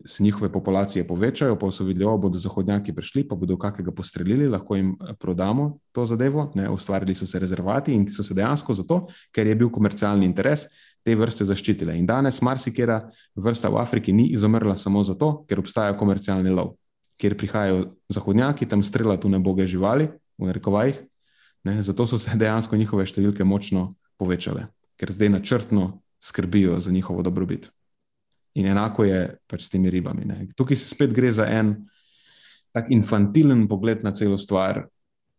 se njihove populacije povečajo, pa so videli, da bodo zahodnjaki prišli, pa bodo kakega postrelili, lahko jim prodamo to zadevo. Ne, ustvarili so se rezervati in so se dejansko zato, ker je bil komercialni interes, te vrste zaščitile. In danes marsikera vrsta v Afriki ni izumrla samo zato, ker obstaja komercialni lov, kjer prihajajo zahodnjaki tam streljati v neboge živali, v rekovajih. Ne, zato so se dejansko njihove številke močno povečale, ker zdaj načrtno skrbijo za njihovo dobrobit. In enako je pač s temi ribami. Ne. Tukaj se spet gre za en tak infantilen pogled na celo stvar.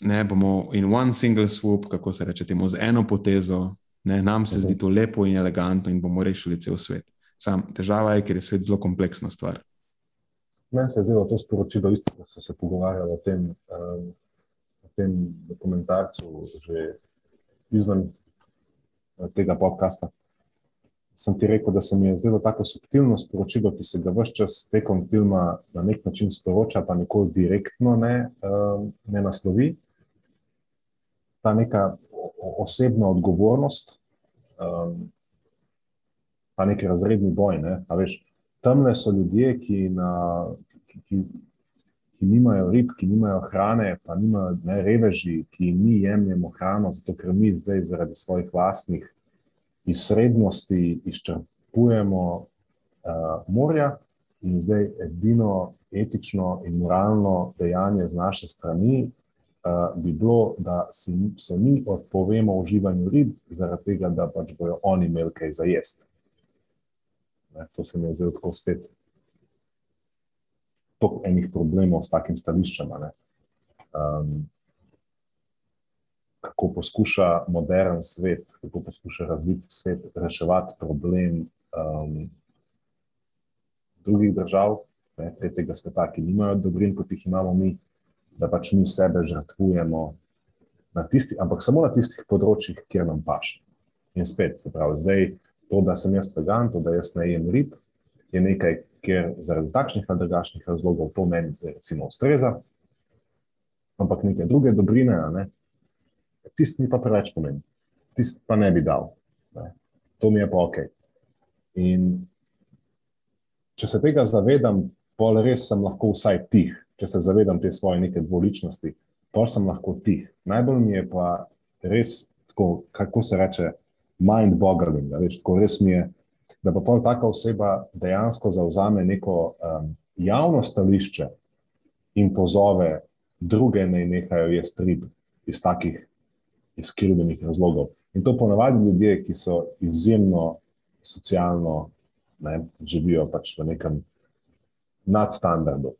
Ne bomo in one single swoop, kako se reče, temu z eno potezo, ne, nam se zdi to lepo in elegantno in bomo rešili cel svet. Sam težava je, ker je svet zelo kompleksna stvar. Meni se je zdelo to sporočilo, isto, da so se pogovarjali o tem, um, o tem dokumentarcu, že izven uh, tega podcasta sem ti rekel, da se mi je zdelo tako subtilno sporočilo, ki se ga vse čas tekom filma na nek način sporoča, pa nikoli direktno ne, uh, ne naslovi. Ta neka osebna odgovornost, um, pa neki razredni boj. Ne? Tamle so ljudje, ki, na, ki, ki, ki nimajo rib, ki nimajo hrane, pa nimajo ne, reveži, ki mi jemljemo hrano, zato ker mi zdaj zaradi svojih vlastnih iz srednosti izčrpujemo uh, morja, in zdaj edino etično in moralno dejanje z naše strani bi bilo, da si, se mi odpovemo uživanju rib, zaradi tega, da pač bojo oni imeli kaj za jesti. To se mi je zdaj tako spet. Toliko enih problemov s takim stališčem. Um, kako poskuša modern svet, kako poskuša razviti svet, reševati problem um, drugih držav, ne, tretjega sveta, ki nimajo dobrin, kot jih imamo mi, da pač mi sebe žrtvujemo, tisti, ampak samo na tistih področjih, kjer nam paše. In spet, se pravi, zdaj to, da sem jaz vegan, to, da jaz ne jem rib, je nekaj, ker zaradi takšnih ali drugačnih razlogov to meni zdaj recimo ustreza. Ampak neke druge dobrine, ne, tisti mi pa preveč pomeni, tisti pa ne bi dal. Ne. To mi je pa ok. In če se tega zavedam, pol res sem lahko vsaj tih, če se zavedam te svoje neke dvoličnosti, pol sem lahko tih. Najbolj mi je pa res, tako, kako se reče, mind-boggling. Tako res mi je, da pa pol taka oseba dejansko zauzame neko um, javno stališče in pozove druge, naj nehajo jesti rib iz takih iz krivdenih razlogov. In to ponavadi ljudje, ki so izjemno socialno, ne, živijo pač v nekem nadstandardu.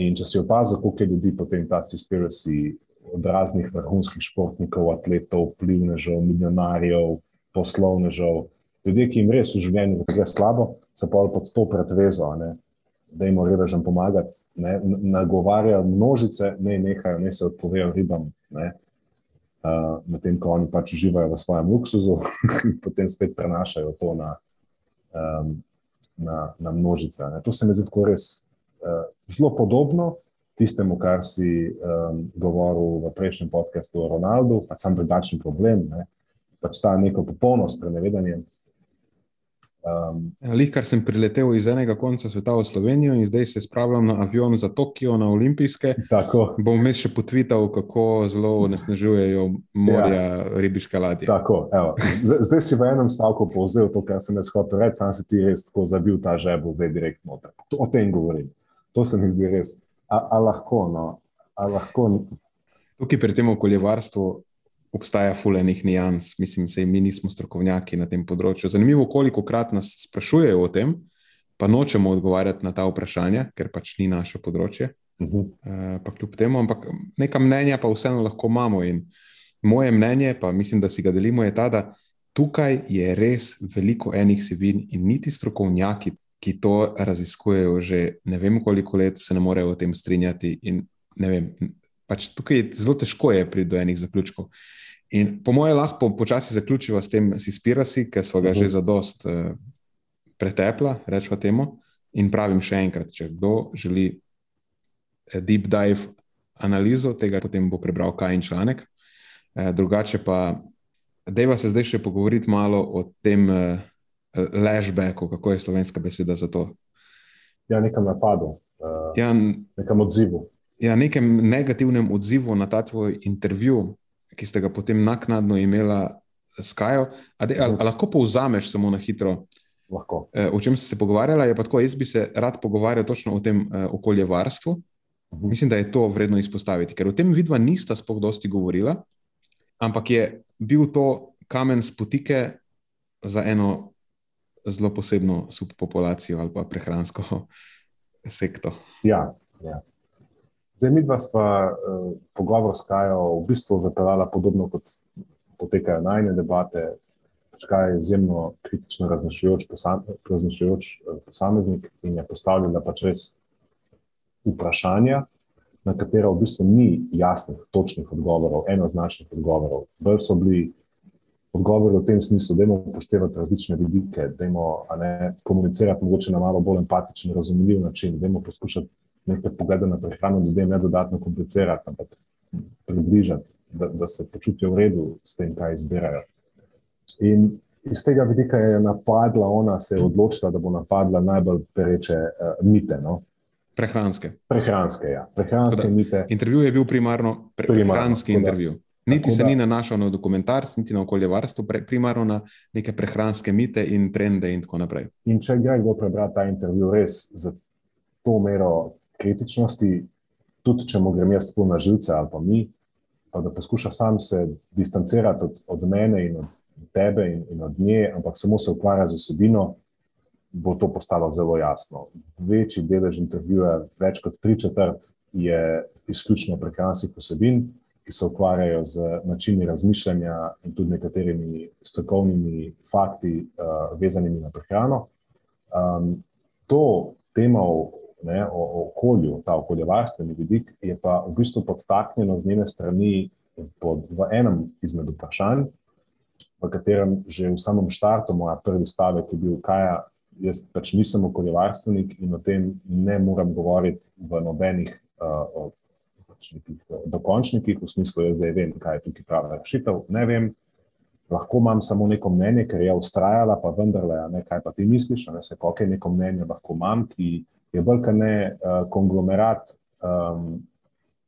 In če si opazil, koliko je ljudi potem ta conspiracy od raznih vrhunskih športnikov, atletov, vplivnežev, milijonarjev, poslovnežev, ljudje, ki jim res v življenju gre slabo, se pa pod to pretvezo, ne, da jim revežem pomagati, ne, nagovarjajo množice, ne nehajo, ne se odpovejo ribam. Ne, uh, medtem ko oni pač uživajo v svojem luksuzu, potem spet prenašajo to na, um, na, na množice. Ne. To se mi zdi tako res zelo podobno tistemu, kar si um, govoril v prejšnjem podkastu o Ronaldu, pa sam drugačen problem. Ne. Pač ta neko popolno sprenevedanje Um, Lih, kar sem priletel iz enega konca sveta v Slovenijo in zdaj se spravljam na avion za Tokio, na olimpijske. Tako. Bom vmes še potvital, kako zelo onesnažujejo morja ja. ribiške ladje. Tako, zdaj si v enem stavku povzel to, kar sem jaz hotel reči, sam si ti res tako zabil ta žebo, zdaj direktno. O tem govorim. To se mi zdi res. A, a lahko, no? A lahko. Tukaj pri tem okoljevarstvu obstaja fulejnih nijans, mislim, da mi nismo strokovnjaki na tem področju. Zanimivo, koliko krat nas sprašujejo o tem, pa nočemo odgovarjati na ta vprašanja, ker pač ni naše področje. Uh -huh. uh, pa kljub temu, ampak neka mnenja pa vseeno lahko imamo. In moje mnenje, pa mislim, da si ga delimo, je ta, da tukaj je res veliko enih sivin in niti strokovnjaki. Ki to raziskujejo že ne vem koliko let, se ne morejo o tem strinjati. Vem, pač tukaj je zelo težko priti do enih zaključkov. In po mojem, lahko počasi zaključiva s tem, si spirasi, ker smo ga uh -huh. že za dost uh, pretepla, rečemo temu. In pravim še enkrat, če kdo želi eh, deep dive analizo tega, potem bo prebral kaj in članek. Uh, drugače pa Dejva se zdaj še pogovoriti malo o tem uh, lashbacku, kako je slovenska beseda za to. Ja, nekam napadu, uh, ja, nekam odzivu. Ja, nekem negativnem odzivu na ta tvoj intervju, ki ste ga potem naknadno imela s Kajo. A de, a, a lahko povzameš samo na hitro? Lahko. Uh, o čem si se pogovarjala? Je pa tako, jaz bi se rad pogovarjal točno o tem uh, okoljevarstvu. Uh mhm. -huh. Mislim, da je to vredno izpostaviti, ker o tem vidva nista spoh dosti govorila, ampak je bil to kamen spotike za eno zelo posebno subpopulacijo ali pa prehransko sekto. Ja, ja. Zdaj, mi dva sva uh, pogovor s Kajo v bistvu zapeljala podobno kot potekajo najne debate. Kaj je izjemno kritično razmišljajoč eh, posameznik in je postavljala pač res vprašanja, na katera v bistvu ni jasnih, točnih odgovorov, enoznačnih odgovorov. Bolj so bili odgovori v tem smislu, da imamo upoštevati različne vidike, da imamo komunicirati mogoče na malo bolj empatičen, razumljiv način, da imamo poskušati nekaj pogleda na prehrano ljudem, ne dodatno komplicirati, ampak približati, da, da se počutijo v redu s tem, kaj izbirajo. In iz tega vidika je napadla, ona se je odločila, da bo napadla najbolj pereče uh, mite. No? Prehranske. Prehranske, ja. Prehranske mite. Intervju je bil primarno pre, primarno, prehranski intervju. Niti se da, ni nanašal na dokumentarce, niti na okoljevarstvo, primarno na neke prehranske mite in trende. In, in če gre kdo prebrati ta intervju, res za to mero kritičnosti, tudi če mu grem jaz tu na živce ali pa mi, pa da poskuša sam se distancirati od, od mene in od tebe in, in od nje, ampak samo se ukvarja z osebino, bo to postalo zelo jasno. Večji delež intervjuja, več kot tri četrt, je izključno prehranskih osebin ki se ukvarjajo z načini razmišljanja in tudi nekaterimi strokovnimi fakti, uh, vezanimi na prehrano. Um, to temo ne, o, o okolju, ta okoljevarstveni vidik, je pa v bistvu podtaknjeno z njene strani pod, v enem izmed vprašanj, v katerem že v samem štartu moja prvi stavek je bil, kaj jaz pač nisem okoljevarstvenik in o tem ne morem govoriti v nobenih uh, nekih eh, dokončnikih, v smislu, da zdaj vem, kaj je tukaj prava rešitev. Ne vem, lahko imam samo neko mnenje, ker je ustrajala, pa vendarle, ne, kaj pa ti misliš, ne se kakšno neko mnenje lahko imam, ki je bolj kot ne uh, konglomerat um,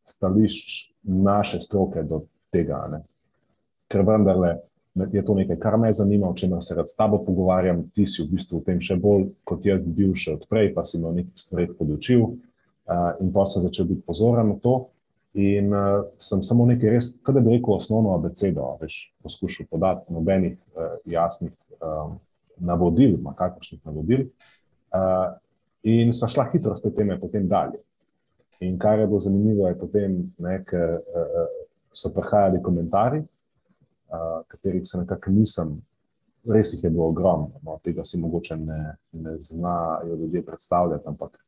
stališč naše stroke do tega. Ne. Ker vendarle. Je to nekaj, kar me zanima, o čemer se rad s tabo pogovarjam. Ti si v bistvu v tem še bolj kot jaz, bil še odprej, pa si me o nekih stvareh podučil uh, in pa sem začel biti pozoren na to. In uh, sem samo nekaj res, kaj bi rekel, osnovno abecedo, veš, poskušal podati, nobenih uh, jasnih um, navodil, kakršnih navodil. Uh, in so šla hitro s te teme potem dalje. In kar je bilo zanimivo, je potem, ker uh, so prihajali komentarji, uh, katerih se nekako nisem, res jih je bilo ogromno, no, tega si mogoče ne, ne znajo ljudje predstavljati, ampak.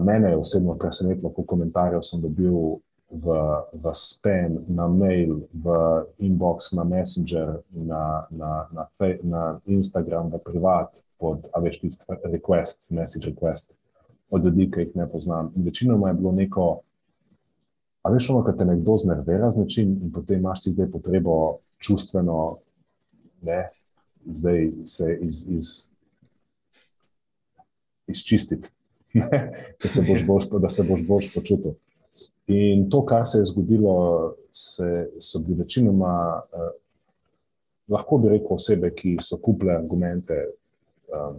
Mene je osebno presenetilo, koliko komentarjev sem dobil v, v spam, na mail, v inbox, na Messenger, na, na, na, na Instagram, v privat, pod avešti request, message request od ljudi, ki jih ne poznam. In večinoma je bilo neko, a veš, ono, kad te nekdo znervira z nečim in potem imaš ti zdaj potrebo čustveno, ne, zdaj se iz, iz, izčistiti, da se boš bolj, da se boš bolj počutil. In to, kar se je zgodilo, se, so bili večinoma, eh, lahko bi rekel, osebe, ki so kupile argumente um,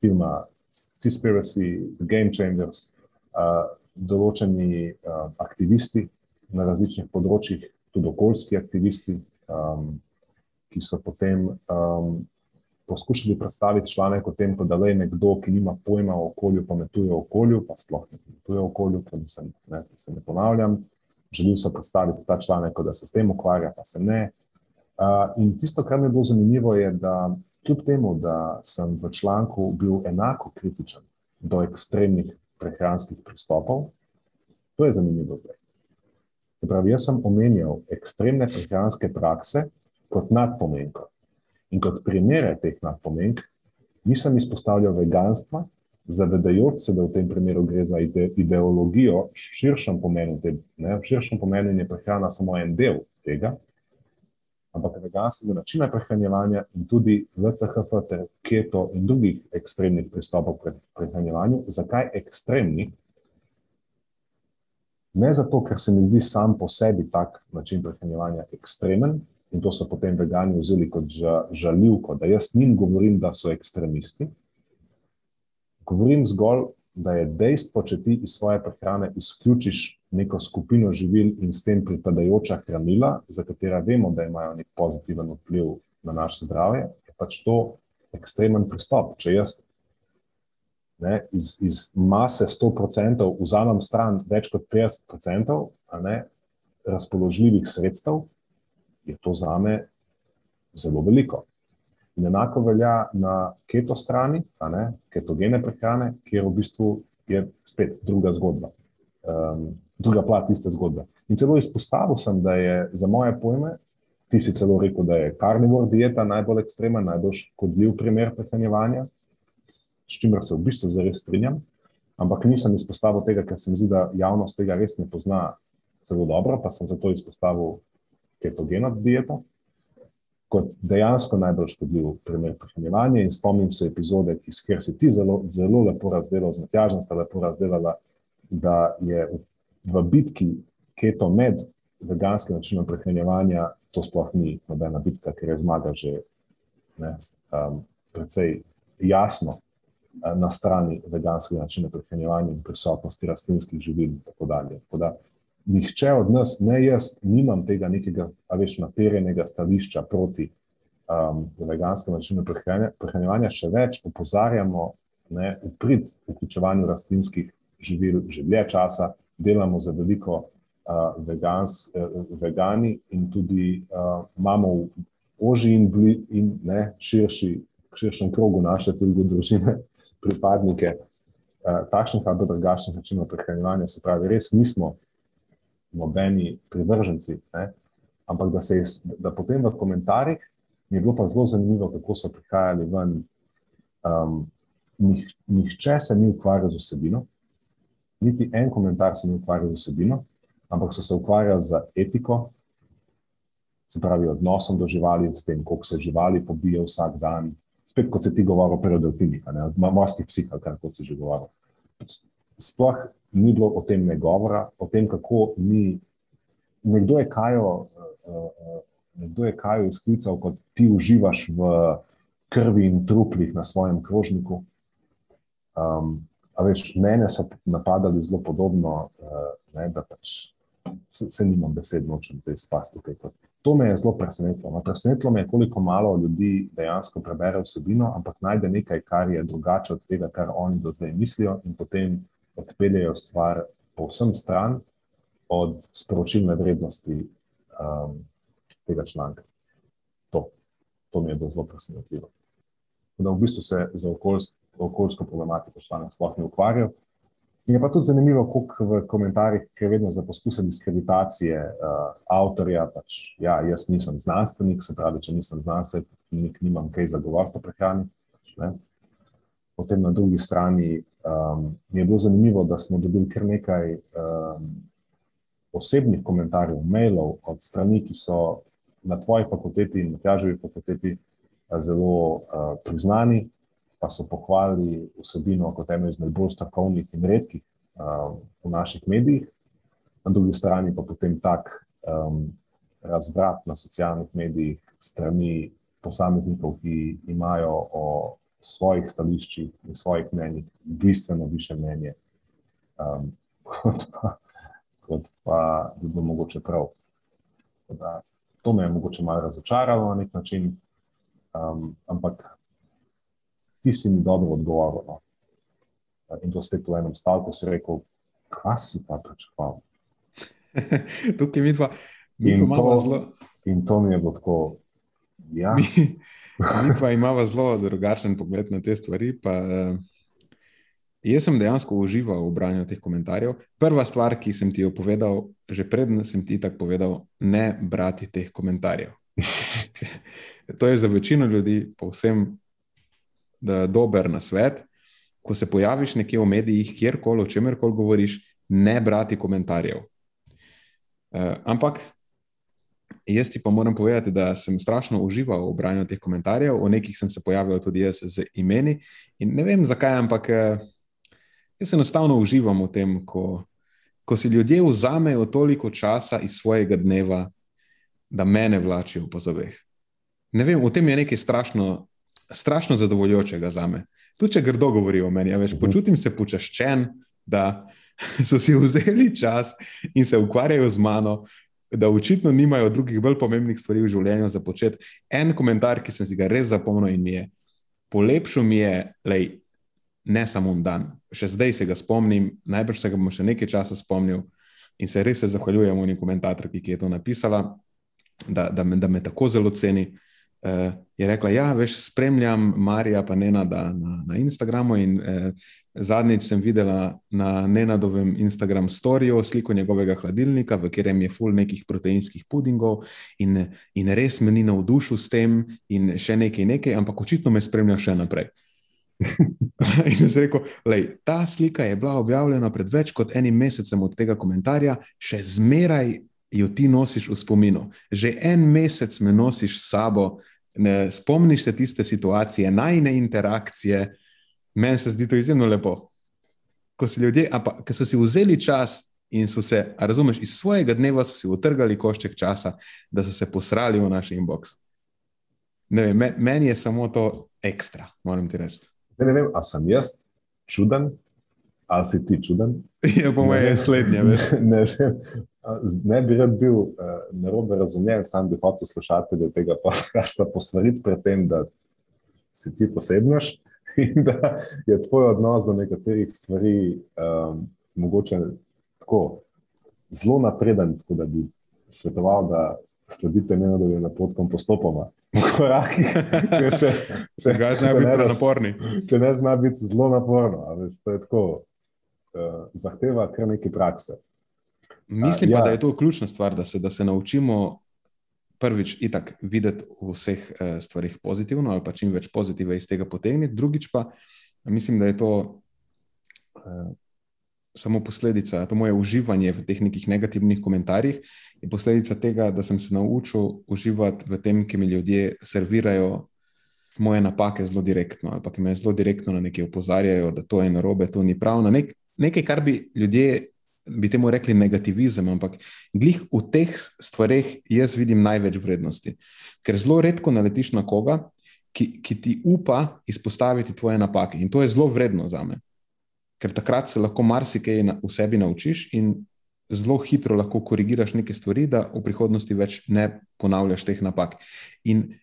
filma Seaspiracy, The Game Changers, uh, določeni uh, aktivisti na različnih področjih, tudi okoljski aktivisti, um, ki so potem um, poskušali predstaviti članek o tem, da le nekdo, ki nima pojma o okolju, pametuje o okolju, pa sploh ne pametuje o okolju, se ne, se ne ponavljam. Želijo so predstaviti ta članek, da se s tem ukvarja, pa se ne. Uh, in tisto, kar mi je bilo zanimivo, je, da kljub temu, da sem v članku bil enako kritičen do ekstremnih prehranskih pristopov, to je zanimivo zdaj. Se pravi, jaz sem omenjal ekstremne prehranske prakse kot nadpomenko. In kot primere teh napomenk, nisem izpostavljal veganstva, zavedajoč se, da v tem primeru gre za ide ideologijo v širšem pomenu. Te, ne, v širšem pomenu je prehrana samo en del tega. ampak veganskega načina prehranevanja in tudi VCHF ter keto in drugih ekstremnih pristopov k prehranjevanju. Zakaj ekstremni? Ne zato, ker se mi zdi sam po sebi tak način prehranevanja ekstremen in to so potem vegani vzeli kot žaljivko, da jaz njim govorim, da so ekstremisti. Govorim zgolj, da je dejstvo, če ti iz svoje prehrane izključiš neko skupino živil in s tem pripadajoča hranila, za katera vemo, da imajo nek pozitiven vpliv na naše zdravje, je pač to ekstremen pristop. Če jaz ne, iz, iz mase 100% vzamem stran več kot 50% ne, razpoložljivih sredstev, je to za me zelo veliko. In enako velja na keto strani, ne, ketogene prehrane, kjer v bistvu je spet druga zgodba, um, druga plat iste zgodbe. In celo izpostavil sem, da je za moje pojme, ti si celo rekel, da je karnivor dieta najbolj ekstremen, najbolj škodljiv primer prehranjevanja, s čimer se v bistvu zares strinjam, ampak nisem izpostavil tega, ker se mi zdi, da javnost tega res ne pozna zelo dobro, pa sem zato izpostavil ketogeno dieto kot dejansko najbolj škodljiv primer prehranevanja. In spomnim se epizode, ki si ti zelo, zelo lepo razdelal, z Matjažem sta lepo razdelala, da je v bitki keto med veganskim načinom prehranevanja, to sploh ni nobena bitka, ker je zmaga že ne, um, precej jasno uh, na strani veganskega načina prehranevanja in prisotnosti rastlinskih živil in tako dalje. Tako da, nihče od nas, ne jaz, nimam tega nekega, a veš, naperjenega stališča proti um, veganskemu načinu prehranevanja, še več opozarjamo ne, v prid vključevanju rastlinskih živil že dlje časa, delamo za veliko uh, vegans, uh, vegani in tudi uh, imamo v oži in, bli, in ne, širši, širšem krogu naše tudi družine, pripadnike. Uh, takšnih ali drugačnih načinov prehranevanja, se pravi, res nismo nobeni privrženci. Ne? Ampak da, je, da potem v komentarjih mi je bilo pa zelo zanimivo, kako so prihajali ven. Um, nih, nihče se ni ukvarjal z osebino, niti en komentar se ni ukvarjal z osebino, ampak so se ukvarjali z etiko, se pravi, odnosom do živali, s tem, koliko se živali pobije vsak dan. Spet, kot se ti govoril, prej o delfinih, o morskih psihah, kar si že govoril. Sploh ni bilo o tem ne govora, o tem, kako mi. Nekdo je kajo, nekdo je kajo izklical, kot ti uživaš v krvi in truplih na svojem krožniku. Um, veš, mene so napadali zelo podobno, uh, ne, da pač se, se nimam besed, nočem zdaj spasti tukaj. To me je zelo presenetilo. No, presenetilo me je, koliko malo ljudi dejansko prebere vsebino, ampak najde nekaj, kar je drugače od tega, kar oni do zdaj mislijo, in potem odpeljejo stvar povsem stran od sporočilne vrednosti um, tega članka. To, to mi je bilo zelo presenetljivo. Da v bistvu se za okoljsko, okoljsko problematiko članek sploh ne ukvarjal. In je pa tudi zanimivo, koliko v komentarjih, je vedno za poskuse diskreditacije uh, avtorja. Pač, ja, jaz nisem znanstvenik, se pravi, če nisem znanstvenik, nimam kaj zagovarjati o prehrani. Pač, Potem na drugi strani um, je bilo zanimivo, da smo dobili kar nekaj um, osebnih komentarjev, mailov od strani, ki so na tvoji fakulteti in na težavi fakulteti uh, zelo uh, priznani, pa so pohvalili vsebino kot eno izmed bolj strokovnih in redkih uh, v naših medijih. Na drugi strani pa potem tak um, razvrat na socialnih medijih strani posameznikov, ki imajo o svojih stališčih in svojih mnenjih bistveno više mnenje, um, kot, pa, kot pa bi bilo mogoče prav. Da, to me je mogoče malo razočaralo na nek način, um, ampak ti si mi dobro odgovoril. No. In to spet v enem stavku si rekel, kaj si pa pričakoval. Tukaj mi dva, mi in, to, zelo... in to mi je bilo tako. Ja. Mi pa imamo zelo drugačen pogled na te stvari. Pa, uh, jaz sem dejansko užival v branju teh komentarjev. Prva stvar, ki sem ti jo povedal, že predtem sem ti tako povedal, ne brati teh komentarjev. to je za večino ljudi povsem dober na svet. Ko se pojaviš nekje v medijih, kjerkoli, o čemer koli govoriš, ne brati komentarjev. Uh, ampak Jaz ti pa moram povedati, da sem strašno užival v branju teh komentarjev, o nekih sem se pojavil tudi jaz z imeni. In ne vem zakaj, ampak eh, jaz enostavno uživam v tem, ko, ko si ljudje vzamejo toliko časa iz svojega dneva, da mene vlačijo po zobeh. Ne vem, v tem je nekaj strašno, strašno zadovoljočega za me. Tudi če grdo govorijo o meni, ja, veš, mhm. počutim se počaščen, da so si vzeli čas in se ukvarjajo z mano, da očitno nimajo drugih bolj pomembnih stvari v življenju za početi. En komentar, ki sem si ga res zapomnil in mi je polepšal, mi je, lej, ne samo en dan, še zdaj se ga spomnim, najbrž se ga bom še nekaj časa spomnil. In se res se zahvaljujem unim komentatorki, ki je to napisala, da, da, me, da me tako zelo ceni uh, je rekla, ja, veš, spremljam Marija, pa ne na, na Instagramu. In, uh, zadnjič sem videla na Nenadovem Instagram storju sliko njegovega hladilnika, v katerem je full nekih proteinskih pudingov, in, in res me ni navdušil s tem, in še nekaj, nekaj, ampak očitno me spremlja še naprej. in sem rekel, lej, ta slika je bila objavljena pred več kot enim mesecem od tega komentarja, še zmeraj jo ti nosiš v spominu. Že en mesec me nosiš s sabo, ne, spomniš se tiste situacije, najne interakcije. Meni se zdi to izjemno lepo. Ko ljudje, ampak ko so si vzeli čas in so se, razumeš, iz svojega dneva so si utrgali košček časa, da so se posrali v naš inbox. Ne vem, meni je samo to ekstra, moram ti reči. Zdaj ne vem, ali sem jaz čuden, ali si ti čuden. Ja, po mojem, je slednje. Ne, ne, ne bi rad bil uh, narobe razumljen, sam bi hotel slušatelje tega podcasta posvariti pred tem, da si ti posebnaš in da je tvoj odnos do nekaterih stvari um, mogoče tako zelo napreden, tako da bi svetoval, da sledite njenodovim napotkom postopoma. Koraki, se, se, se, se, ne naporni. se ne zna biti zelo naporno, ali to je tako, uh, zahteva kar nekaj prakse. Mislim uh, pa, ja. da je to ključna stvar, da se, da se naučimo prvič itak videti v vseh uh, stvarih pozitivno ali pa čim več pozitive iz tega potegniti. Drugič pa mislim, da je to uh, samo posledica, to moje uživanje v teh nekih negativnih komentarjih je posledica tega, da sem se naučil uživati v tem, ki mi ljudje servirajo. Moje napake zelo direktno, ali pa ki me zelo direktno na nekaj opozarjajo, da to je narobe, to ni prav. Na nek, nekaj, kar bi ljudje bi temu rekli negativizem, ampak glih v teh stvareh jaz vidim največ vrednosti. Ker zelo redko naletiš na koga, ki, ki ti upa izpostaviti tvoje napake. In to je zelo vredno za me. Ker takrat se lahko marsikaj v sebi naučiš in zelo hitro lahko korigiraš neke stvari, da v prihodnosti več ne ponavljaš teh napak. In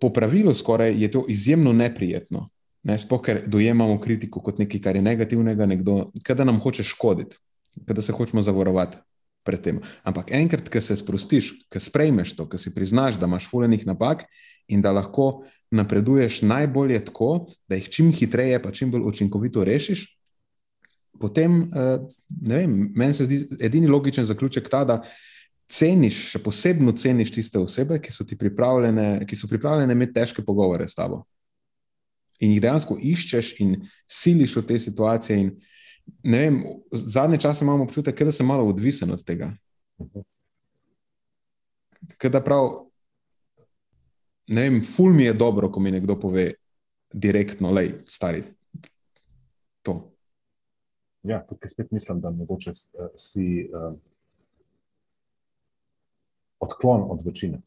po pravilu skoraj je to izjemno neprijetno. Ne, Sploh, ker dojemamo kritiko kot nekaj, kar je negativnega, nekdo, da nam hoče škoditi da se hočemo zavarovati pred tem. Ampak enkrat, ko se sprostiš, ko sprejmeš to, ko si priznaš, da imaš fulejnih napak in da lahko napreduješ najbolje tako, da jih čim hitreje, pa čim bolj učinkovito rešiš. Potem, eh, ne vem, meni se zdi edini logičen zaključek ta, da ceniš, še posebno ceniš tiste osebe, ki so ti pripravljene, ki so pripravljene imeti težke pogovore s tabo. In jih dejansko iščeš in siliš v te situacije. In, uh, ne vem, zadnje čase imamo občutek, da sem malo odvisen od tega. Da prav, ne vem, ful mi je dobro, ko mi nekdo pove direktno, lej, stari. To. Ja, tukaj spet mislim, da mogoče uh, si uh, odklon od večine.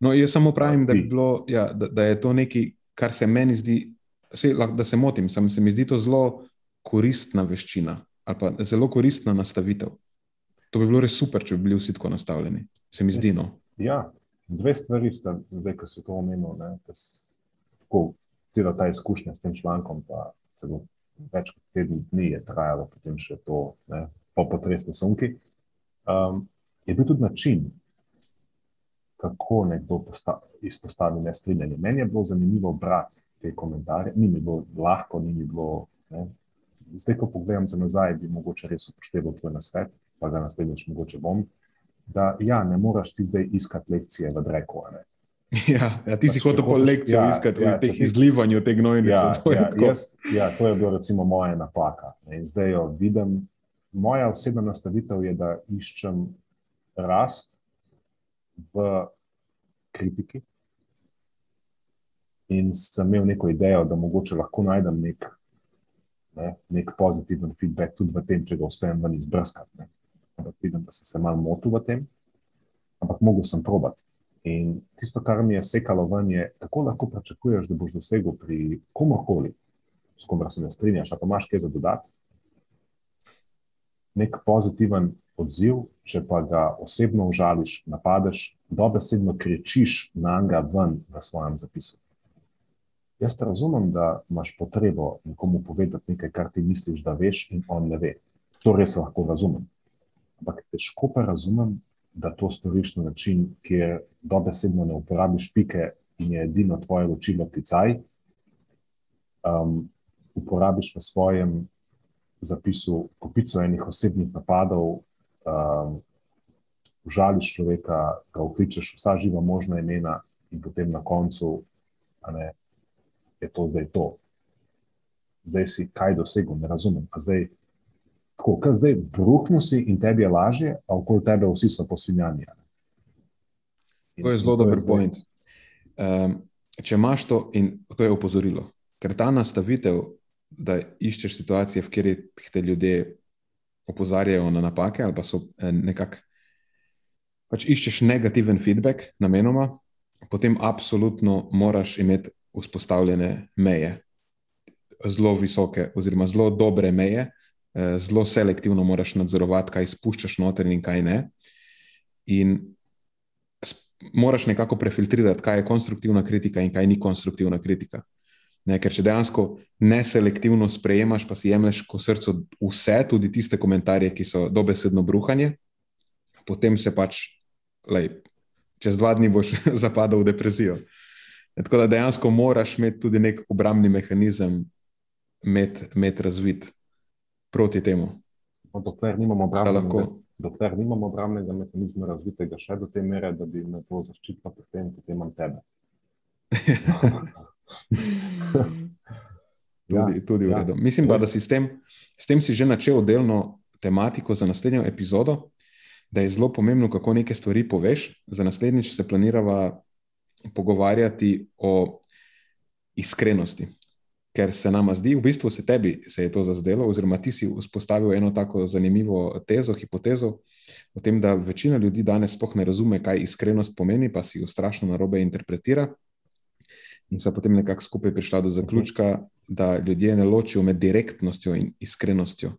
No, jaz samo pravim, da, bilo, ja, da, da je to nekaj, kar se meni zdi se, da se motim, sem, se mi zdi to zelo koristna veščina ali pa zelo koristna nastavitev. To bi bilo res super, če bi bili vsi tako nastavljeni. Se mi zdi. No. Ja, dve stvari sta, zdaj, ko se to omenil, tako celo ta izkušnja s tem člankom, pa celo več kot teden dni je trajalo, potem še to ne, po potresni sunki. Um, je bil tudi način, kako nekdo izpostavi nestrinjanje. Meni je bilo zanimivo brati te komentarje, ni mi bilo lahko, ni mi bilo. Ne. Zdaj, ko pogledam za nazaj, bi mogoče res upošteval tvoj nasvet, pa ga naslednjič mogoče bom. Da, ja, ne moraš ti zdaj iskati lekcije v Dreku. Ja, ja, ti si pač, hotel po lekciji ja, iskati ja, teh izlivanju te gnojnice. Ja, to, ja, jaz, ja, to je bilo recimo moja napaka. In zdaj jo vidim. Moja osebna nastavitev je, da iščem rast v kritiki. In sem imel neko idejo, da mogoče lahko najdem nek, ne, nek pozitiven feedback tudi v tem, če ga uspejem ven izbrskati. Ampak vidim, da sem se malo motil v tem, ampak mogel sem probati. In tisto, kar mi je sekalo ven, je, kako lahko pričakuješ, da boš dosegel pri komorkoli, s kom se ne strinjaš, pa imaš kaj za dodati. Nek pozitiven odziv, če pa ga osebno užališ, napadeš, dobesedno kričiš na njega ven v svojem zapisu. Jaz razumem, da imaš potrebo nekomu povedati nekaj, kar ti misliš, da veš, in on ne ve. To res lahko razumem. Ampak težko pa razumem, da to storiš na način, kjer dobesedno ne uporabiš pike in je edino tvoje ločilo ticaj. Um, uporabiš v svojem zapisu kupico enih osebnih napadov, um, užališ človeka, ga ukličeš vsa živa možna imena in potem na koncu. Ne, je to zdaj to. Zdaj si kaj dosegel, ne razumem. Zdaj, tako, kaj zdaj, bruhnu si in tebi je lažje, a okoli tebe vsi so posvinjani. To je zelo dober point. Um, če imaš to, in to je opozorilo, ker ta nastavitev, da iščeš situacije, v katerih te ljudje opozarjajo na napake, ali pa so eh, nekako. Pač iščeš negativen feedback, namenoma, potem absolutno moraš imeti vzpostavljene meje, zelo visoke, oziroma zelo dobre meje, eh, zelo selektivno moraš nadzorovati, kaj spuščaš noter in kaj ne. In moraš nekako prefiltrirati, kaj je konstruktivna kritika in kaj ni konstruktivna kritika. Ne, ker če dejansko neselektivno sprejemaš, pa si jemliš ko srcu vse, tudi tiste komentarje, ki so dobesedno bruhanje, potem se pač, lej, čez dva dni boš zapadal v depresijo. Tako da dejansko moraš imeti tudi nek obrambni mehanizem, med razvit proti temu. No, dokler nimamo obrambnega, lahko... dokler nimamo obrambnega mehanizma razvitega, še do te mere, da bi me to zaščitilo, potem, potem imam tebe. tudi, ja, tudi v ja, redu. Mislim pa, da si s tem, s tem si že načel delno tematiko za naslednjo epizodo, da je zelo pomembno, kako neke stvari poveš. Za naslednjič se planirava pogovarjati o iskrenosti. Ker se nam zdi, v bistvu se tebi se je to zazdelo, oziroma ti si vzpostavil eno tako zanimivo tezo, hipotezo o tem, da večina ljudi danes sploh ne razume, kaj iskrenost pomeni, pa si jo strašno narobe interpretira. In so potem nekako skupaj prišla do zaključka, da ljudje ne ločijo med direktnostjo in iskrenostjo.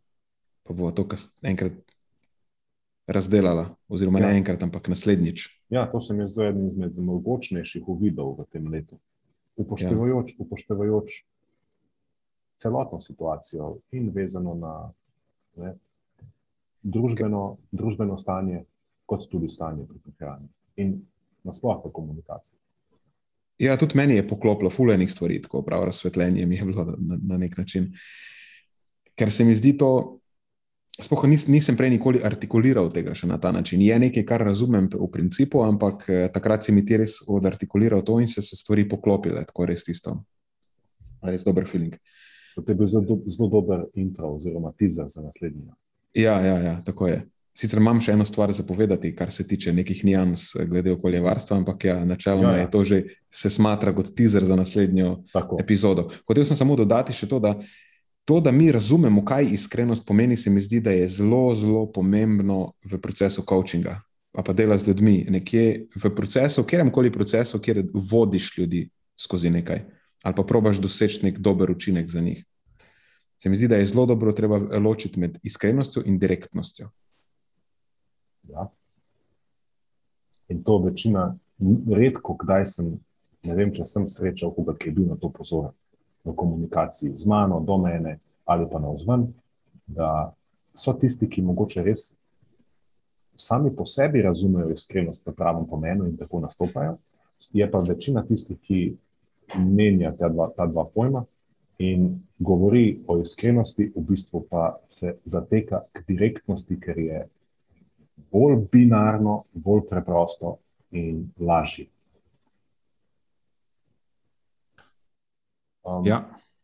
Pa bo to enkrat razdelala, oziroma ja. ne enkrat, ampak naslednjič. Ja, to se mi zdi eden izmed mogočnejših uvidov v tem letu. Upoštevajoč, ja. upoštevajoč celotno situacijo in vezano na ne, družbeno, družbeno stanje, kot tudi stanje pri prehranju in nasplošno komunikacijo. Ja, tudi meni je poklopilo fulejnih stvari, tako prav razsvetljenje mi je bilo na, na nek način. Ker se mi zdi to Sploh nis, nisem prej nikoli artikuliral tega na ta način. Je nekaj, kar razumem v principu, ampak eh, takrat si mi ti res odartikuliral to in se so stvari poklopile, tako res tisto. Res dober feeling. To je bil zelo, zelo dober intro oziroma teaser za naslednji. Ja, ja, ja, tako je. Sicer imam še eno stvar za povedati, kar se tiče nekih nijans eh, glede okoljevarstva, ampak ja, načeloma ja, ja. je to že se smatra kot teaser za naslednjo tako. epizodo. Hotel sem samo dodati še to, da to, da mi razumemo, kaj iskrenost pomeni, se mi zdi, da je zelo, zelo pomembno v procesu coachinga, pa pa dela z ljudmi, nekje v procesu, kjerem koli procesu, kjer vodiš ljudi skozi nekaj ali pa probaš doseči nek dober učinek za njih. Se mi zdi, da je zelo dobro treba ločiti med iskrenostjo in direktnostjo. Ja. In to večina, redko kdaj sem, ne vem, če sem srečal koga, ki je bil na to pozoren v komunikaciji z mano, do mene ali pa na vzven, da so tisti, ki mogoče res sami po sebi razumejo iskrenost v pravem pomenu in tako nastopajo, je pa večina tistih, ki menja ta dva, ta dva pojma in govori o iskrenosti, v bistvu pa se zateka k direktnosti, ker je bolj binarno, bolj preprosto in lažje. Um, ja.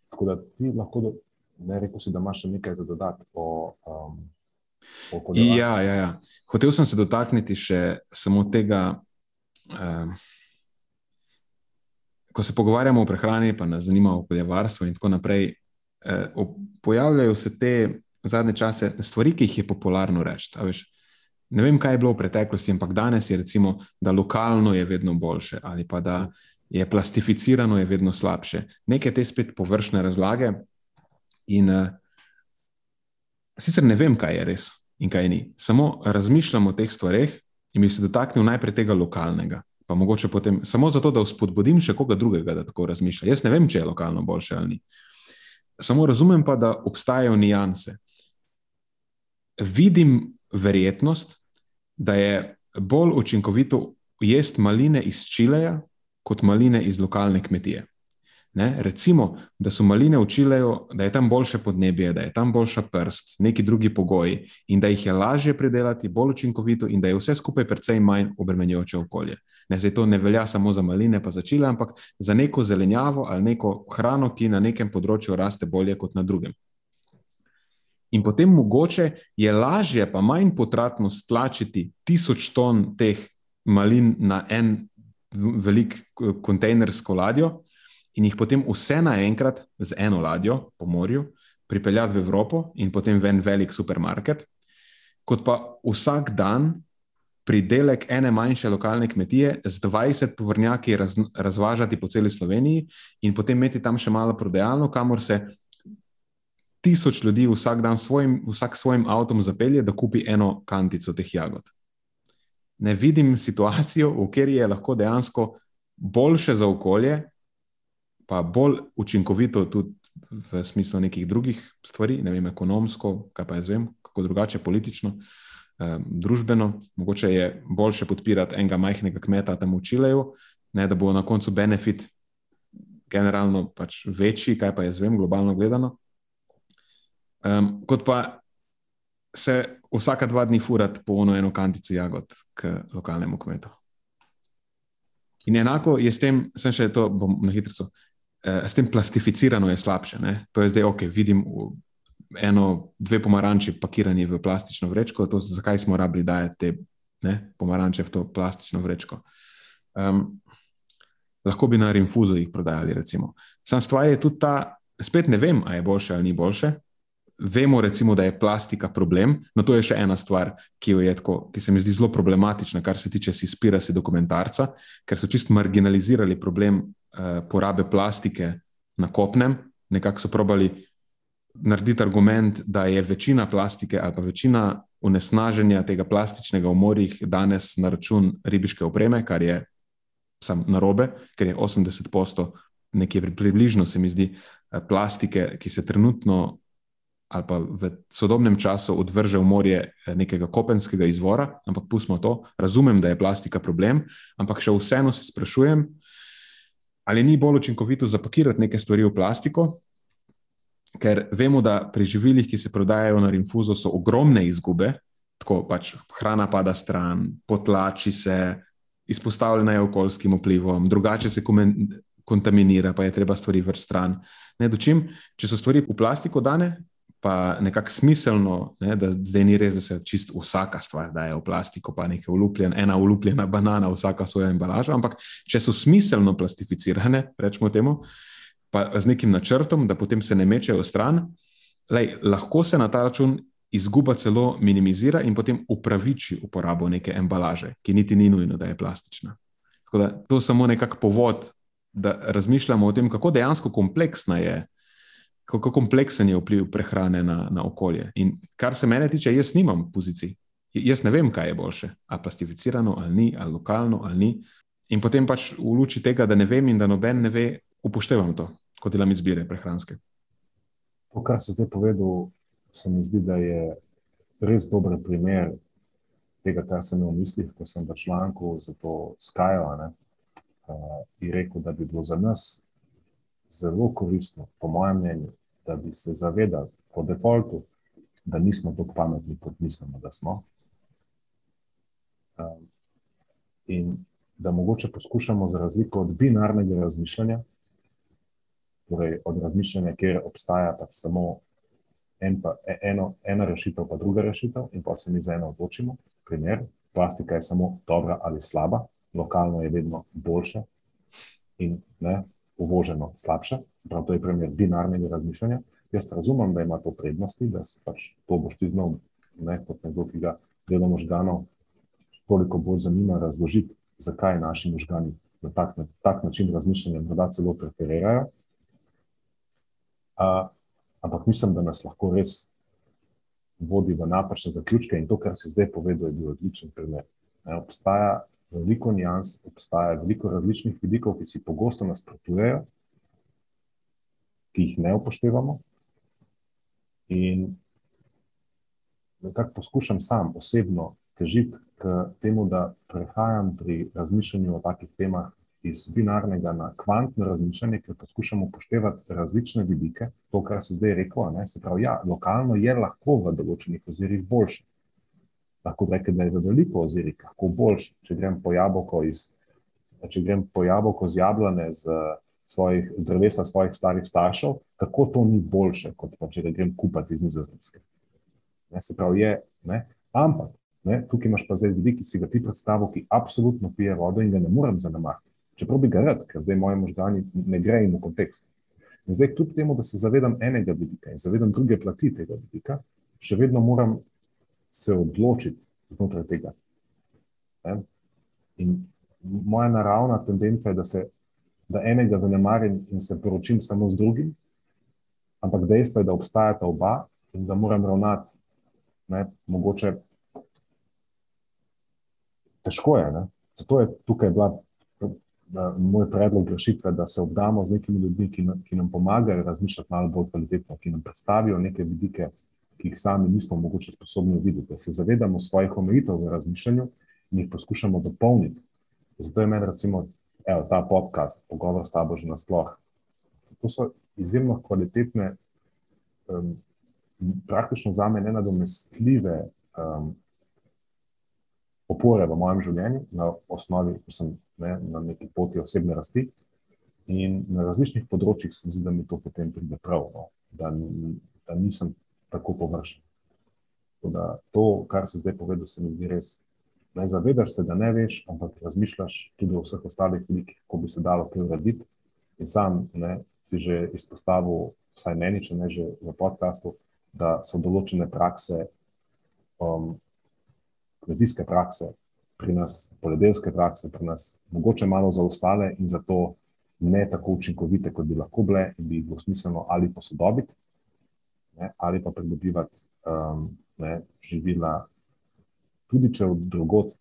Tako da ti lahko, ne rekel si, da imaš še nekaj za dodati o. Um, ja, ja, ja. hotel sem se dotakniti še samo tega, uh, ko se pogovarjamo o prehrani, pa nas zanima okoljevarstvo in tako naprej. Uh, pojavljajo se te zadnje čase stvari, ki jih je popularno reči. Ne vem, kaj je bilo v preteklosti, ampak danes je recimo, da lokalno je vedno boljše ali pa da je plastificirano je vedno slabše. Neke te spet površne razlage. In uh, sicer ne vem, kaj je res in kaj ni. Samo razmišljam o teh stvareh in bi se dotaknil najprej tega lokalnega. Pa mogoče potem samo zato, da vzpodbudim še koga drugega, da tako razmišlja. Jaz ne vem, če je lokalno boljše ali ni. Samo razumem pa, da obstajajo nijanse. Vidim verjetnost, da je bolj učinkovito jesti maline iz Čileja kot maline iz lokalne kmetije. Ne? Recimo, da so maline v Čileju, da je tam boljše podnebje, da je tam boljša prst, neki drugi pogoji in da jih je lažje pridelati, bolj učinkovito in da je vse skupaj precej manj obremenjujoče okolje. Ne, zdaj to ne velja samo za maline, pa za čile, ampak za neko zelenjavo ali neko hrano, ki na nekem področju raste bolje kot na drugem. In potem mogoče je lažje, pa manj potratno stlačiti tisoč ton teh malin na en velik kontejnersko ladjo in jih potem vse naenkrat z eno ladjo po morju pripeljati v Evropo in potem v en velik supermarket, kot pa vsak dan pridelek ene manjše lokalne kmetije z 20 povrnjaki raz, razvažati po celi Sloveniji in potem imeti tam še malo prodajalno, kamor se tisoč ljudi vsak dan svojim, vsak svojim avtom zapelje, da kupi eno kantico teh jagod. Ne vidim situacijo, v kateri je lahko dejansko boljše za okolje, pa bolj učinkovito tudi v smislu nekih drugih stvari, ne vem, ekonomsko, kaj pa jaz vem, kako drugače politično, eh, družbeno. Mogoče je boljše podpirati enega majhnega kmeta tam v Čileju, ne da bo na koncu benefit generalno pač večji, kaj pa jaz vem, globalno gledano um, kot pa se vsaka dva dni furati po eno kantico jagod k lokalnemu kmetu. In enako je s tem, sem še to, bom na hitro, uh, s tem plastificirano je slabše. Ne? To je zdaj ok, vidim eno, dve pomaranči pakirani v plastično vrečko, to, zakaj smo rabili dajati te ne, pomaranče v to plastično vrečko. Um, lahko bi na rinfuzo jih prodajali, recimo. Sam stvar je tudi ta, spet ne vem, ali je boljše ali ni boljše, vemo, recimo, da je plastika problem, no to je še ena stvar, ki, tako, ki se mi zdi zelo problematična, kar se tiče Sispirasi dokumentarca, ker so čist marginalizirali problem uh, porabe plastike na kopnem. Nekako so probali narediti argument, da je večina plastike ali pa večina onesnaženja tega plastičnega v morjih danes na račun ribiške opreme, kar je sam narobe, ker je 80% nekje približno, se mi zdi, eh, plastike, ki se trenutno ali pa v sodobnem času odvrže v morje eh, nekega kopenskega izvora, ampak pustimo to. Razumem, da je plastika problem, ampak še vseeno se sprašujem, ali ni bolj učinkovito zapakirati neke stvari v plastiko, ker vemo, da pri živilih, ki se prodajajo na rinfuzo, so ogromne izgube, tako pač hrana pada stran, potlači se, izpostavljena je okoljskim vplivom, drugače se kontaminira, pa je treba stvari vrsti stran. Ne, dočim, če so stvari v plastiko dane, pa nekako smiselno, ne, da zdaj ni res, da se čist vsaka stvar daje v plastiko, pa nekaj ulupljen, ena ulupljena banana, vsaka svoja embalaža. Ampak če so smiselno plastificirane, rečemo temu, pa z nekim načrtom, da potem se ne mečejo stran, lej, lahko se na ta račun izguba celo minimizira in potem upraviči uporabo neke embalaže, ki niti ni nujno, da je plastična. Tako da to je samo nekak povod, da razmišljamo o tem, kako dejansko kompleksna je kako kompleksen je vpliv prehrane na, na okolje. In kar se mene tiče, jaz nimam pozicij. Jaz ne vem, kaj je boljše, ali plastificirano, ali ni, ali lokalno, ali ni. In potem pač v luči tega, da ne vem in da noben ne ve, upoštevam to, kot delam izbire prehranske. To, kar si zdaj povedal, se mi zdi, da je res dober primer tega, kar sem imel v mislih, ko sem v članku za to. Uh, in rekel, da bi bilo za nas zelo koristno, po mojem mnenju, da bi se zavedali po defaultu, da nismo tako pametni, kot mislimo, da smo. Um, in da mogoče poskušamo za razliko od binarnega razmišljanja, torej od razmišljanja, kjer obstaja pač samo en pa, e, eno, ena rešitev, pa druga rešitev, in pa se mi za eno odločimo, primer. Plastika je samo dobra ali slaba, lokalno je vedno boljše in ne, uvoženo slabše. Prav, to je primer binarnega razmišljanja. Jaz razumem, da ima to prednosti, da pač to boš ti znal, ne, kot nekdo, ki ga delo možganov toliko bolj zanima razložiti, zakaj naši možgani na tak, na tak način razmišljanja morda celo preferirajo. Uh, ampak mislim, da nas lahko res vodi v napačne zaključke in to, kar se zdaj povedal, je bil odličen primer. Ne, obstaja veliko nijans, obstaja veliko različnih vidikov, ki si pogosto nasprotujejo, ki jih ne upoštevamo. In nekako poskušam sam osebno težiti k temu, da prehajam pri razmišljanju o takih temah iz binarnega na kvantno razmišljanje, ker poskušamo upoštevati različne vidike. To, kar se zdaj rekel, ne, se pravi, ja, lokalno je lahko v določenih ozirih boljše. Lahko rečem, da je v veliko ozirih lahko boljše. Če grem po jabolko iz, če grem po jabolko z jablane z svojih drevesa svojih starih staršev, kako to ni boljše, kot pa če grem kupati iz Nizozemske. Ne, se pravi, je, ne, ampak ne, tukaj imaš pa zdaj vidik, ki si ga ti predstavil, ki absolutno pije vodo in ga ne morem zanemariti čeprav bi ga rad, ker zdaj moje možgani ne grejo v kontekst. In zdaj, kljub temu, da se zavedam enega vidika in zavedam druge plati tega vidika, še vedno moram se odločiti znotraj tega. Ne? In moja naravna tendenca je, da, se, da enega zanemarim in se poročim samo z drugim, ampak dejstvo je, da obstajata oba in da moram ravnati, ne, mogoče težko je. Ne? Zato je tukaj bila moj predlog rešitve, da se obdamo z nekimi ljudmi, ki, ki nam pomagajo razmišljati malo bolj kvalitetno, ki nam predstavijo neke vidike, ki jih sami nismo mogoče sposobni videti, da se zavedamo svojih omejitev v razmišljanju in jih poskušamo dopolniti. Zato je meni, recimo, evo, ta podcast, pogovor s tabo že nasploh. To so izjemno kvalitetne, um, praktično za me nenadomestljive um, opore v mojem življenju, na osnovi, ko sem ne, na neki poti osebne rasti. In na različnih področjih se mi zdi, da mi to potem pride prav, no? da, da nisem tako površen. Da to, kar se zdaj povedal, se mi zdi res. Ne zavedaš se, da ne veš, ampak razmišljaš tudi o vseh ostalih vidikih, kako bi se dalo kaj urediti. In sam ne, si že izpostavil, vsaj meni, če ne že v podkastu, da so določene prakse, um, kmetijske prakse, pri nas, poljedelske prakse, pri nas, mogoče malo zaostale in zato ne tako učinkovite, kot bi lahko bile, in bi jih bilo smiselno ali posodobiti, ne, ali pa pridobivati um, ne, živila, tudi če od drugot,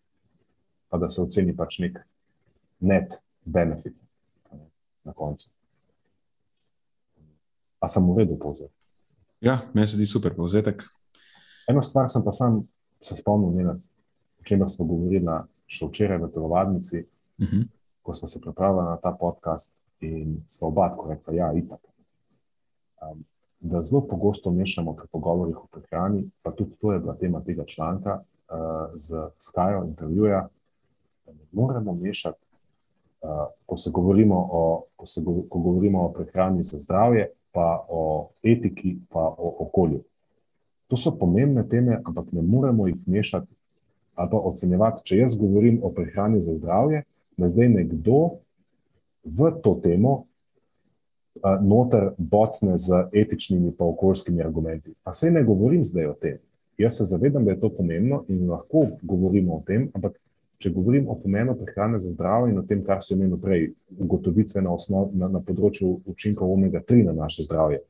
pa da se oceni pač nek net benefit ne, na koncu. Pa sem v redu povzel. Ja, meni se zdi super povzetek. Eno stvar sem pa sam se spomnil, njenati o čemer smo govorili še včeraj v telovadnici, uh mhm. -huh. ko smo se pripravili na ta podcast in smo oba tako rekli, da ja, je itak. Um, da zelo pogosto mešamo pri pogovorih o prehrani, pa tudi to je bila tema tega članka uh, z Skyjo intervjuja. Ne moremo mešati, uh, ko, se govorimo o, ko, se go, ko govorimo o prehrani za zdravje, pa o etiki, pa o okolju. To so pomembne teme, ampak ne moremo jih mešati ali pa ocenjevati, če jaz govorim o prehrani za zdravje, da zdaj nekdo v to temo noter bocne z etičnimi in okoljskimi argumenti. Pa se ne govorim zdaj o tem. Jaz se zavedam, da je to pomembno in lahko govorimo o tem, ampak če govorim o pomenu prehrane za zdravje in o tem, kar se imenuje prej, ugotovitve na, osnov, na, na področju učinkov omega-3 na naše zdravje,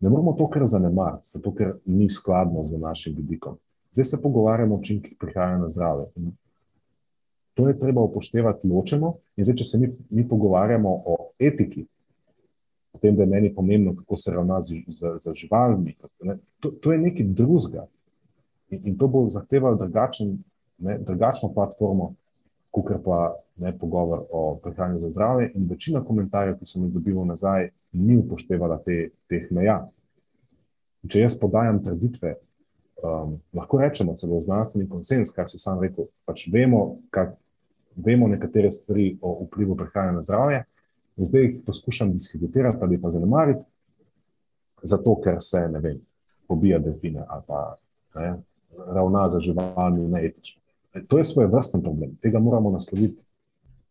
ne moramo to kar zanemariti, zato ker ni skladno z našim vidikom. Zdaj se pogovarjamo o učinkih prihajanja na zdravje. In to je treba upoštevati ločeno. In zdaj, če se mi, mi pogovarjamo o etiki, o tem, da je meni pomembno, kako se ravna z, z, z živalmi, ne, to, to je nekaj drugega. In, in to bo zahtevalo drugačen, ne, drugačno platformo, kot pa ne pogovor o prehranju za zdravje. In večina komentarjev, ki sem jih dobil nazaj, ni upoštevala te, teh meja. Če jaz podajam trditve, um, lahko rečemo, celo znanstveni konsens, kar si sam rekel. Pač vemo, kak, vemo nekatere stvari o vplivu prehrane na zdravje, in zdaj jih poskušam diskreditirati ali pa zanemariti, zato ker se ne vem, pobija delfine ali pa ne, ravna za živalmi neetično. To je svoj vrsten problem, tega moramo nasloviti.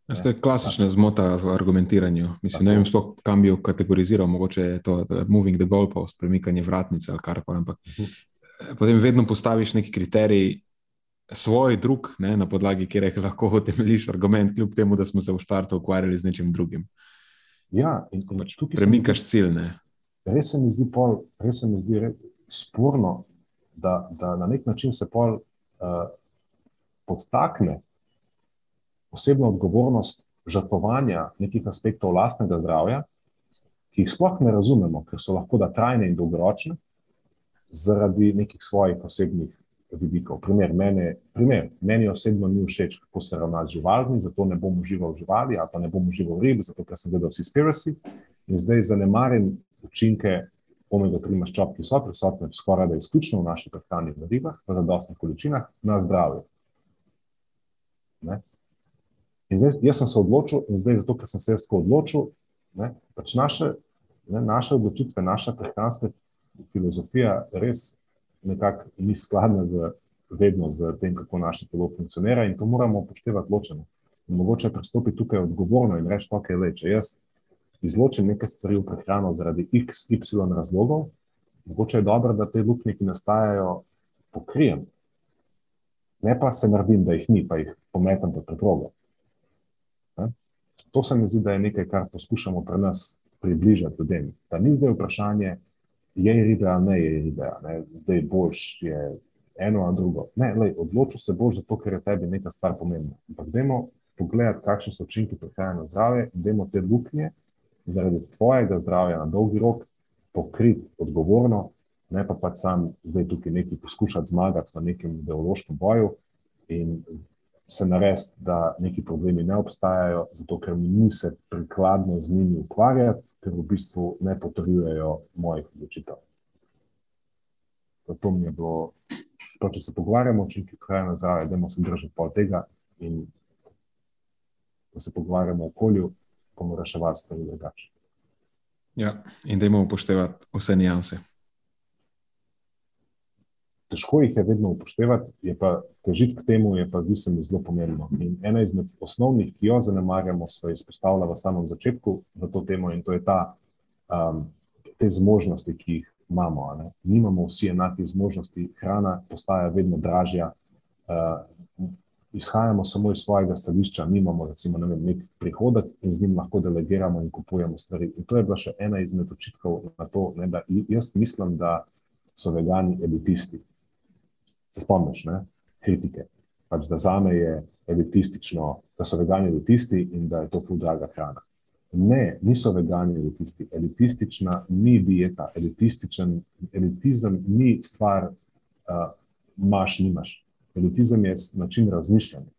Ja, to je klasična zmota v argumentiranju. Mislim, ne vem, sploh, kam bi jo kategoriziral, mogoče je to moving the goalpost, premikanje vratnice ali kar koli. Ampak uh mhm. -huh. potem vedno postaviš neki kriterij, svoj, drug, ne, na podlagi katerega lahko utemeljiš argument, kljub temu, da smo se v startu ukvarjali z nečim drugim. Ja, in, in pač premikaš cilj. Res se mi zdi, pol, res se mi zdi res sporno, da, da na nek način se pol uh, podtakne osebno odgovornost žrtvovanja nekih aspektov lastnega zdravja, ki jih sploh ne razumemo, ker so lahko da trajne in dolgoročne, zaradi nekih svojih osebnih vidikov. Primer, mene, primer, meni osebno ni všeč, kako se ravna z živalmi, zato ne bom užival živali, ali pa ne bom užival rib, zato ker sem gledal Seaspiracy in zdaj zanemarim učinke omega-3 maščob, ki so prisotne skoraj da izključno v naši prehrani v ribah, v zadostnih količinah, na zdravje. Ne? In zdaj, jaz sem se odločil, in zdaj, zato, ker sem se jaz tako odločil, ne, pač naše, ne, naše odločitve, naša prehranska filozofija res nekako ni skladna z, vedno z tem, kako naše telo funkcionira, in to moramo upoštevati ločeno. In mogoče pristopiti tukaj odgovorno in reči, ok, le, če jaz izločim nekaj stvari v prehrano zaradi x, y razlogov, mogoče je dobro, da te luknje, ki nastajajo, pokrijem. Ne pa se naredim, da jih ni, pa jih pometem pod preprogo. To se mi zdi, da je nekaj, kar poskušamo pri nas približati ljudem. Da ni zdaj vprašanje, je ribe ali ne je ribe, ne? zdaj boš je eno ali drugo. Ne, lej, odločil se boš zato, ker je tebi neka stvar pomembna. Ampak dajmo pogledati, kakšni so učinki prehajanja na zdravje dajmo te luknje zaradi tvojega zdravja na dolgi rok pokriti odgovorno, ne pa pač sam zdaj tukaj nekaj poskušati zmagati v nekem ideološkem boju. In se narediti, da neki problemi ne obstajajo, zato ker mi ni se prikladno z njimi ukvarjati, ker v bistvu ne potrjujejo mojih odločitev. To mi je bilo, sploh, če se pogovarjamo, če nekaj kraja nazaj, da se držimo pol tega in da se pogovarjamo o okolju, bomo reševali stvari drugače. Ja, in da imamo upoštevati vse nijanse težko jih je vedno upoštevati, je pa težiti k temu, je pa zdi se mi zelo pomembno. In ena izmed osnovnih, ki jo zanemarjamo, se je izpostavila v samem začetku v to temo in to je ta, um, te zmožnosti, ki jih imamo. Nimamo vsi enake zmožnosti, hrana postaja vedno dražja. Uh, Izhajamo samo iz svojega stališča, nimamo recimo, ne vem, nek prihodek in z njim lahko delegiramo in kupujemo stvari. In to je bila še ena izmed očitkov na to, ne, da jaz mislim, da so vegani elitisti se spomniš, ne? kritike. Pač, da za me je elitistično, da so vegani elitisti in da je to ful draga hrana. Ne, niso vegani elitisti. Elitistična ni dieta, elitističen elitizem ni stvar, uh, imaš, nimaš. Elitizem je način razmišljanja.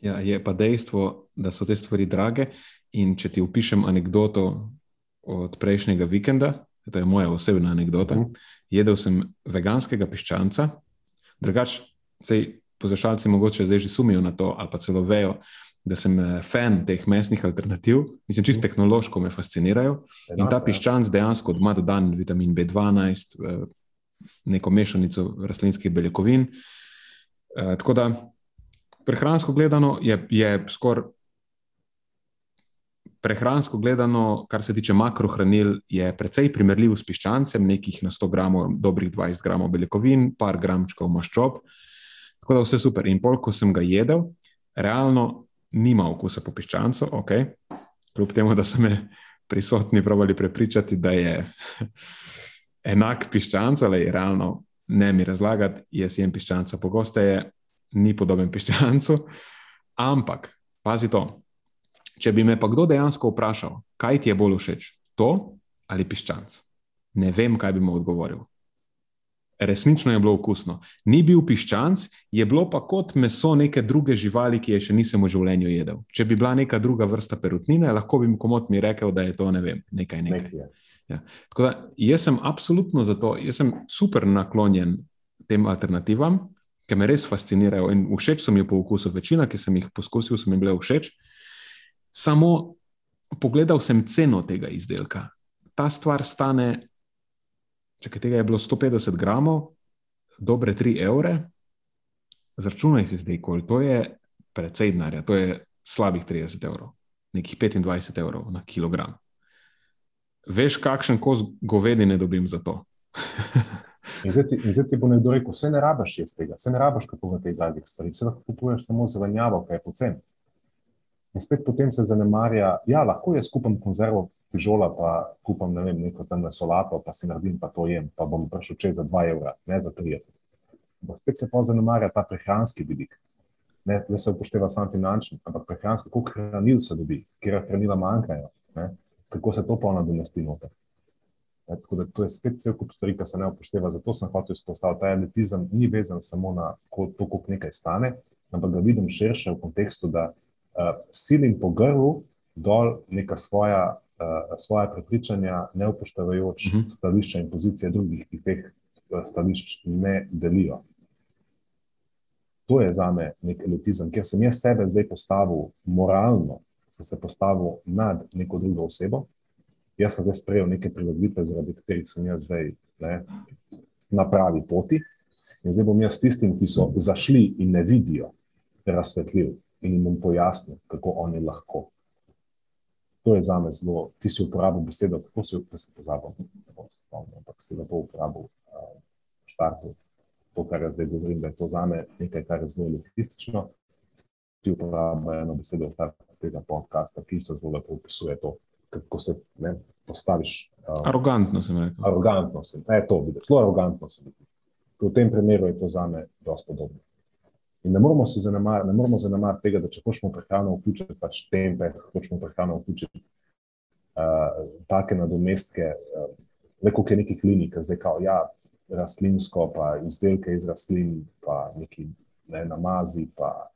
Ja, je pa dejstvo, da so te stvari drage. In če ti opišem anegdoto od prejšnjega vikenda, to je moja osebna anekdota. -huh. Jedel sem veganskega piščanca, drugače, poslušalci mogoče zdaj že sumijo na to, ali pa celo vejo, da sem eh, fan teh mesnih alternativ, mislim, čisto mhm. tehnološko me fascinirajo. In ta ja. piščanc dejansko ima dodan vitamin B12, eh, neko mešanico rastlinskih beljakovin. Eh, tako da, prehransko gledano, je, je skoraj prehransko gledano, kar se tiče makrohranil, je precej primerljiv s piščancem, nekih na 100 gramov, dobrih 20 gramov beljakovin, par gramčkov maščob. Tako da vse super. In pol, ko sem ga jedel, realno nima okusa po piščancu, ok. Kljub temu, da so me prisotni pravili prepričati, da je enak piščancu, ali realno ne mi razlagati, jaz jem piščanca pogosteje, ni podoben piščancu. Ampak, pazi to, Če bi me pa kdo dejansko vprašal, kaj ti je bolj všeč, to ali piščanc, ne vem, kaj bi mu odgovoril. Resnično je bilo okusno. Ni bil piščanc, je bilo pa kot meso neke druge živali, ki je še nisem v življenju jedel. Če bi bila neka druga vrsta perutnine, lahko bi mi komot mi rekel, da je to ne vem, nekaj nekaj. Ja. Tako da jaz sem absolutno za to, jaz sem super naklonjen tem alternativam, ki me res fascinirajo in všeč so mi po okusu. Večina, ki sem jih poskusil, so mi bile všeč. Uh, Samo pogledal sem ceno tega izdelka. Ta stvar stane, če tega je bilo 150 gramov, dobre 3 evre. zračunaj si zdaj, koliko to je precej denarja, to je slabih 30 evrov, nekih 25 evrov na kilogram. Veš, kakšen kos govedine dobim za to? In zdaj, ti, in zdaj ti bo nekdo rekel, vse ne rabiš iz tega, vse ne rabiš kupovati teh dragih stvari, vse lahko kupuješ samo zelenjavo, kaj je pocen. In spet potem se zanemarja, ja, lahko jaz kupam konzervo fižola, pa kupam ne vem, neko tam solato, pa si naredim, pa to jem, pa bom prišel čez za 2 evra, ne za 30. Ampak spet se pa zanemarja ta prehranski vidik. Ne, ne se upošteva samo finančni, ampak prehranski, koliko hranil se dobi, kje hranila manjkajo, ne, kako se to pa nadomesti noter. Ne, tako da to je spet cel kup stvari, ki se ne upošteva. Zato sem hotel izpostaviti, da ta elitizem ni vezan samo na to, koliko nekaj stane, ampak ga vidim širše v kontekstu, da silim po grlu dol neka svoja, uh, svoja prepričanja, ne upoštevajoč uh mhm. -huh. stališča in pozicije drugih, ki teh uh, stališč ne delijo. To je za me nek elitizem, ker sem jaz sebe zdaj postavil moralno, sem se postavil nad neko drugo osebo jaz sem zdaj sprejel neke prilagoditve, zaradi katerih sem jaz zdaj ne, na pravi poti. In zdaj bom jaz tistim, ki so zašli in ne vidijo, razsvetljiv in jim bom pojasnil, kako oni lahko. To je za me zelo, ti si uporabil besedo, kako si se pozabil, ne bom se spomnil, ampak si lepo uporabil uh, štartu. To, kar jaz zdaj govorim, da je to za me nekaj, kar je zelo elitistično. Ti uporabljajo eno besedo, tega podcasta, ki so zelo lepo opisuje to, kako se ne, postaviš. Um, arogantno sem rekel. Arogantno sem, ne, to vidiš, zelo arogantno sem. V tem primeru je to za me dosta dobro. In ne moramo se zanemariti, ne moramo zanemariti tega, da če hočemo prehrano vključiti, pač tempe, hočemo prehrano vključiti, uh, take nadomestke, uh, le koliko je nekih klinik, zdaj kao, ja, rastlinsko, pa izdelke iz rastlin, pa neki ne, namazi, pa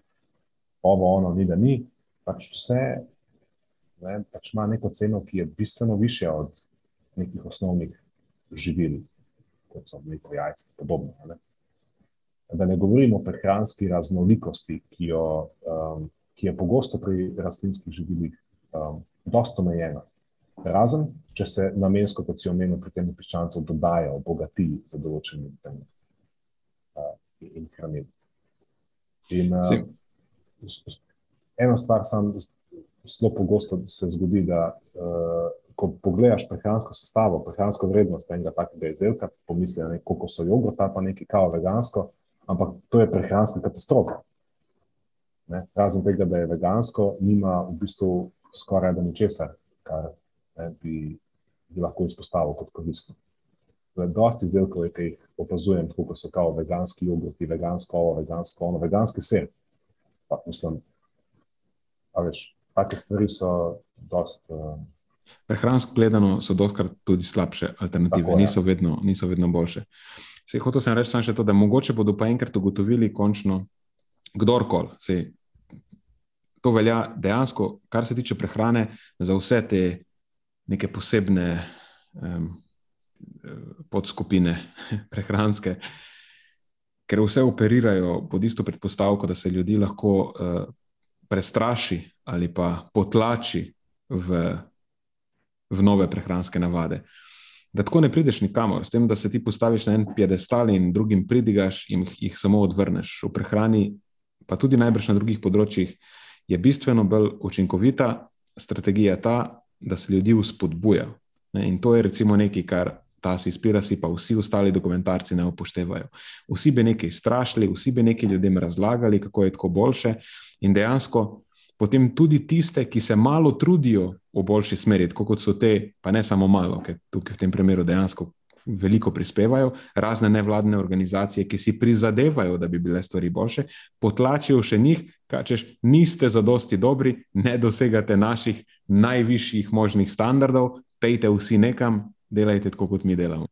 ovo, ono, ni da ni. Pač vse ne, pač ima neko ceno, ki je bistveno više od nekih osnovnih živil, kot so neko jajce in podobno. Ne. Da ne govorimo o prehranski raznolikosti, ki, jo, um, ki je pogosto pri rastlinskih živilih um, dosta omejena. Razen, če se namensko, kot si omenil, pri tem piščancu dodajo bogati za določenim tem uh, in hranil. In uh, eno stvar zelo pogosto se zgodi, da uh, ko pogledaš prehransko sestavo, prehransko vrednost enega takega izdelka, pomisliš, da koliko so jogurta, pa nekaj kao vegansko, ampak to je prehranska katastrofa. Ne? Razen tega, da je vegansko, nima v bistvu skoraj da ničesar, kar ne, bi, bi lahko izpostavil kot koristno. Dosti izdelkov je, jih opazujem, kot so kao veganski jogurti, vegansko ovo, vegansko ono, veganski ser. Pa, mislim, a veš, take stvari so dost. Uh, Prehransko gledano so dostkrat tudi slabše alternative, tako, niso, ja. vedno, niso vedno boljše. Se hotel sem reči samo še to, da mogoče bodo pa enkrat ugotovili končno, kdorkoli. Se, to velja dejansko, kar se tiče prehrane, za vse te neke posebne um, podskupine prehranske, ker vse operirajo pod isto predpostavko, da se ljudi lahko uh, prestraši ali pa potlači v, v nove prehranske navade. Da tako ne prideš nikamor, s tem, da se ti postaviš na en piedestal in drugim pridigaš in jih samo odvrneš. V prehrani, pa tudi najbrž na drugih področjih, je bistveno bolj učinkovita strategija ta, da se ljudi uspodbuja. In to je recimo nekaj, kar ta si spira, si pa vsi ostali dokumentarci ne upoštevajo. Vsi bi nekaj strašili, vsi bi nekaj ljudem razlagali, kako je tako boljše, in dejansko potem tudi tiste, ki se malo trudijo v boljši smeri, kot so te, pa ne samo malo, ker tukaj v tem primeru dejansko veliko prispevajo, razne nevladne organizacije, ki si prizadevajo, da bi bile stvari boljše, potlačijo še njih, kačeš, niste zadosti dobri, ne dosegate naših najvišjih možnih standardov, pejte vsi nekam, delajte tako, kot mi delamo.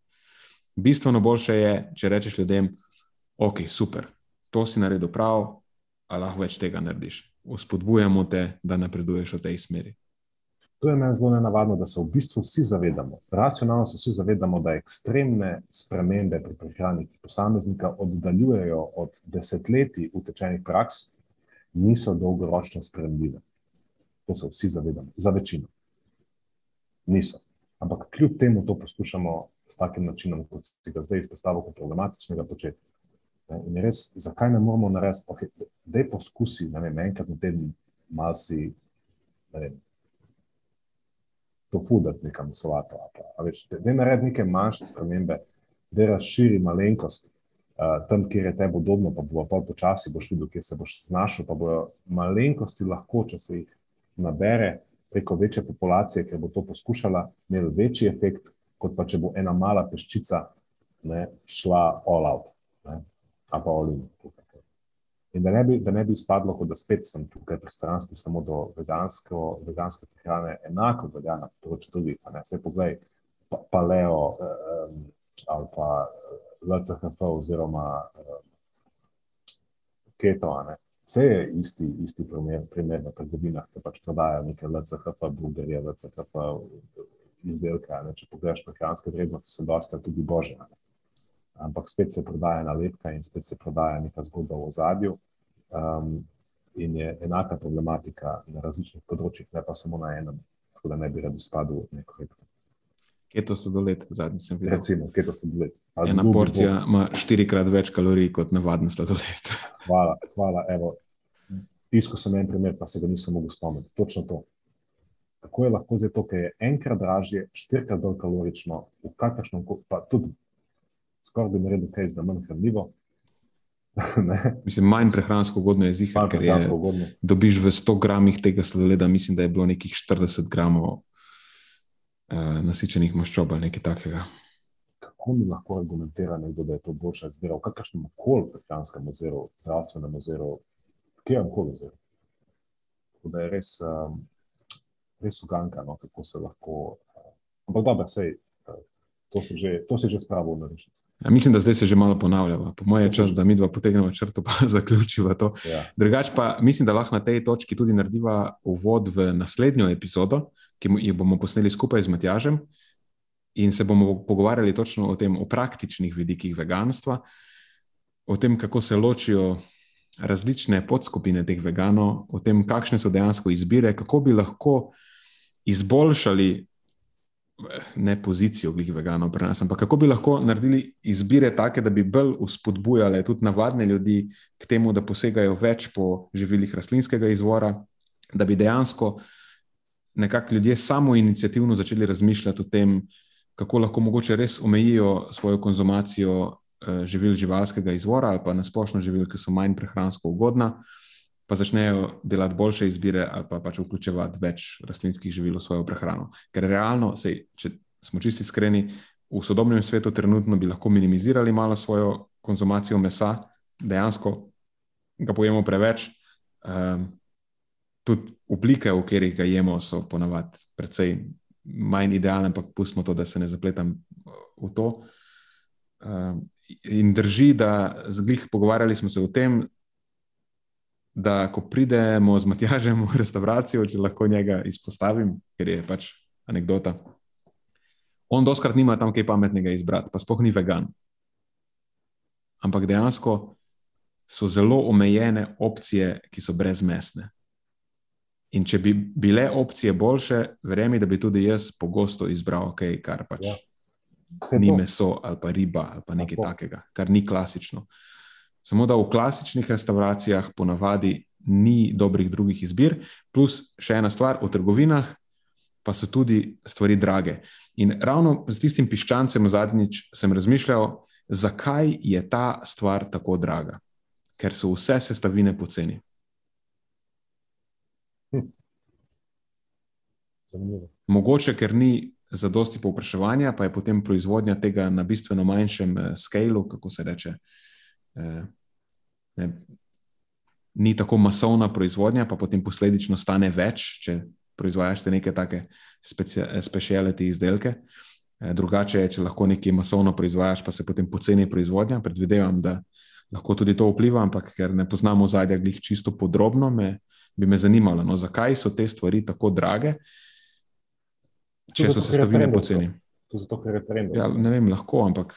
Bistveno boljše je, če rečeš ljudem, ok, super, to si naredil prav, a lahko več tega narediš uspodbujamo te, da napreduješ v tej smeri. To je meni zelo nenavadno, da se v bistvu vsi zavedamo, racionalno se vsi zavedamo, da ekstremne spremembe pri prehrani posameznika oddaljujejo od desetletij utečenih praks, niso dolgoročno spremljive. To se vsi zavedamo, za večino. Niso. Ampak kljub temu to poskušamo s takim načinom, kot si ga zdaj izpostavil, kot problematičnega početi. In res, zakaj ne moramo narediti, okay, da je poskusi, ne vem, enkrat na teden, malo si, ne vem, to fudati nekam v solato. Da je naredi neke manjše spremembe, da razširi malenkost uh, tam, kjer je tebi podobno, pa bo pa počasi boš videl, kje se boš znašel, pa bojo malenkosti lahko, če se jih nabere preko večje populacije, ker bo to poskušala, imel večji efekt, kot pa če bo ena mala peščica ne, šla all out. Ne ali pa olin. In da ne, bi, da ne bi izpadlo, da spet sem tukaj pristranski samo do vegansko, veganske prehrane, enako velja na področju drugih. Vse poglej, pa, paleo um, ali pa LCHF oziroma um, keto. Vse je isti, isti primer, primer na trgovinah, ki pač prodajajo neke LCHF, burgerje, LCHF izdelke. Če pogledaš prehranske vrednosti, so dosti tudi božje. Ne? Ampak spet se prodaja nalepka in spet se prodaja neka zgodba v ozadju. Um, in je enaka problematika na različnih področjih, ne pa samo na enem, tako da ne bi rad spadal v neko repo. Keto sladoled, zadnji sem videl. Recimo, keto sladoled. Ena porcija bo... ima štirikrat več kalorij kot navaden sladoled. Hvala, hvala. Evo, isko sem en primer, pa se ga nisem mogel spomniti. Točno to. Kako je lahko zdaj to, ker je enkrat dražje, štirikrat bolj kalorično, v kakršnem koli, pa tudi skoraj bi naredil kaj za manj hranljivo. mislim, manj prehransko ugodno je zihar, ker je, dobiš v 100 gramih tega sladoleda, mislim, da je bilo nekih 40 gramov uh, nasičenih maščob ali nekaj takega. Kako mi lahko argumentira nekdo, da je to boljša izbira v kakršnem koli prehranskem oziru, zdravstvenem oziru, kjer koli oziru? Da je res, um, res uganka, no, kako se lahko. Uh, ampak dobro, sej to se že, to se že spravo na rešitev. Ja, mislim, da zdaj se že malo ponavlja. Po mojem je čas, da mi dva potegnemo črto in zaključiva to. Ja. Drugač pa mislim, da lahko na tej točki tudi narediva uvod v naslednjo epizodo, ki jo bomo posneli skupaj z Matjažem in se bomo pogovarjali točno o tem, o praktičnih vidikih veganstva, o tem, kako se ločijo. Različne podskupine teh veganov, o tem, kakšne so dejansko izbire, kako bi lahko izboljšali ne pozicijo glih veganov pri nas, ampak kako bi lahko naredili izbire take, da bi bolj uspodbujale tudi navadne ljudi k temu, da posegajo več po živilih rastlinskega izvora, da bi dejansko nekako ljudje samo inicijativno začeli razmišljati o tem, kako lahko mogoče res omejijo svojo konzumacijo eh, živil živalskega izvora ali pa nasplošno živil, ki so manj prehransko ugodna pa začnejo delati boljše izbire ali pa pač vključevati več rastlinskih živil v svojo prehrano. Ker realno, sej, če smo čisti iskreni, v sodobnem svetu trenutno bi lahko minimizirali malo svojo konzumacijo mesa, dejansko ga pojemo preveč. Um, tudi oblike, v katerih ga jemo, so ponavadi precej manj idealne, ampak pustimo to, da se ne zapletam v to. Um, in drži, da z glih pogovarjali smo se o tem, da ko pridemo z Matjažem v restauracijo, če lahko njega izpostavim, ker je pač anekdota. On doskrat nima tam kaj pametnega izbrati, pa spoh ni vegan. Ampak dejansko so zelo omejene opcije, ki so brezmesne. In če bi bile opcije boljše, verjemi, da bi tudi jaz pogosto izbral kaj, kar pač ja. ni meso ali pa riba ali pa nekaj Tako. takega, kar ni klasično. Uh, Samo da v klasičnih restauracijah ponavadi ni dobrih drugih izbir, plus še ena stvar, v trgovinah pa so tudi stvari drage. In ravno s tistim piščancem zadnjič sem razmišljal, zakaj je ta stvar tako draga. Ker so vse sestavine poceni. Hm. Mogoče, ker ni zadosti povpraševanja, pa je potem proizvodnja tega na bistveno manjšem eh, skalu, kako se reče. Eh, ne, ni tako masovna proizvodnja, pa potem posledično stane več, če proizvajaš te neke take speciality izdelke. Eh, drugače je, če lahko nekaj masovno proizvajaš, pa se potem poceni proizvodnja. Predvidevam, da lahko tudi to vpliva, ampak ker ne poznamo zadnjih glih čisto podrobno, me, bi me zanimalo, no, zakaj so te stvari tako drage, če so sestavine poceni. Zato, ker je referendum. Ja, ne vem, lahko, ampak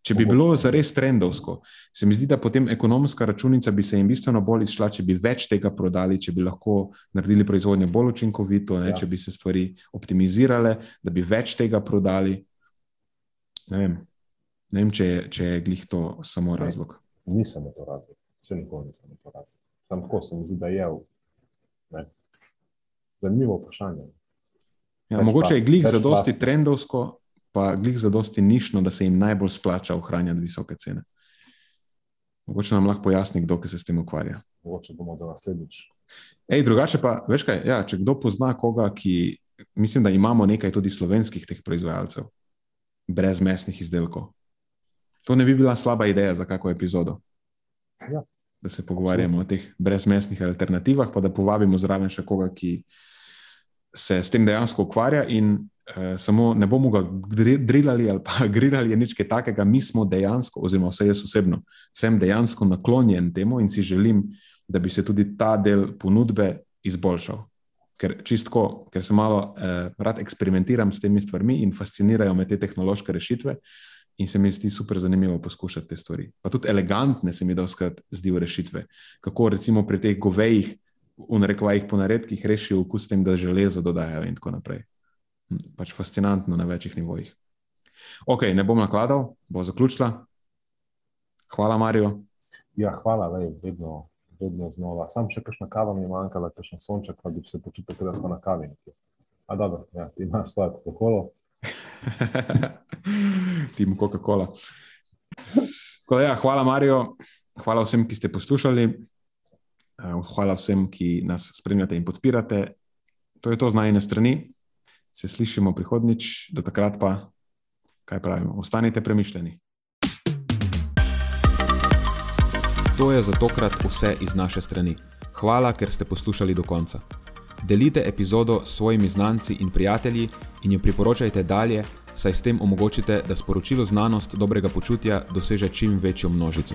Če bi bilo zares trendovsko, se mi zdi, da potem ekonomska računica bi se jim bistveno bolj izšla, če bi več tega prodali, če bi lahko naredili proizvodnjo bolj učinkovito, ne, ja. če bi se stvari optimizirale, da bi več tega prodali. Ne vem, če je, če je glih to samo Sej, razlog. Nisem to razlog, še nikoli nisem to razlog. Sam tako se mi zdi, da je v. Zanimivo vprašanje. Ja, mogoče je glih za dosti trendovsko, pa glih za dosti nišno, da se jim najbolj splača ohranjati visoke cene. Mogoče nam lahko pojasni, kdo se s tem ukvarja. Mogoče bomo do naslednjič. Ej, drugače pa, veš kaj, ja, če kdo pozna koga, ki mislim, da imamo nekaj tudi slovenskih teh proizvajalcev, brez mesnih izdelkov. To ne bi bila slaba ideja za kako epizodo. Ja. Da se pogovarjamo o teh brezmesnih alternativah, pa da povabimo zraven še koga, ki se s tem dejansko ukvarja. In samo ne bomo ga drilali ali pa grilali, nekaj takega. Mi smo dejansko, oziroma vse jaz osebno, sem dejansko naklonjen temu in si želim, da bi se tudi ta del ponudbe izboljšal. Ker čistko, ker se malo eh, rad eksperimentiram s temi stvarmi in fascinirajo me te tehnološke rešitve, in se mi zdi super zanimivo poskušati te stvari. Pa tudi elegantne se mi doskrat zdijo rešitve. Kako recimo pri teh govejih, v narekovajih po naredkih, rešijo okus tem, da železo dodajajo in tako naprej. Pač fascinantno na večjih nivojih. Ok, ne bom nakladal, bo zaključila. Hvala, Marijo. Ja, hvala, lej, vedno, vedno znova. Sam še kakšna kava mi je manjkala, kakšen sonček, pa bi se počutil, da smo na kavi. A dobro, ja, ti imaš svoje pokolo. Tim Coca-Cola. Ja, hvala, Marijo. Hvala vsem, ki ste poslušali. Eh, hvala vsem, ki nas spremljate in podpirate. To je to z najne strani. Se slišimo prihodnič, do takrat pa, kaj pravimo, ostanite premišljeni. To je za tokrat vse iz naše strani. Hvala, ker ste poslušali do konca. Delite epizodo s svojimi znanci in prijatelji in jo priporočajte dalje, saj s tem omogočite, da sporočilo znanost dobrega počutja doseže čim večjo množico.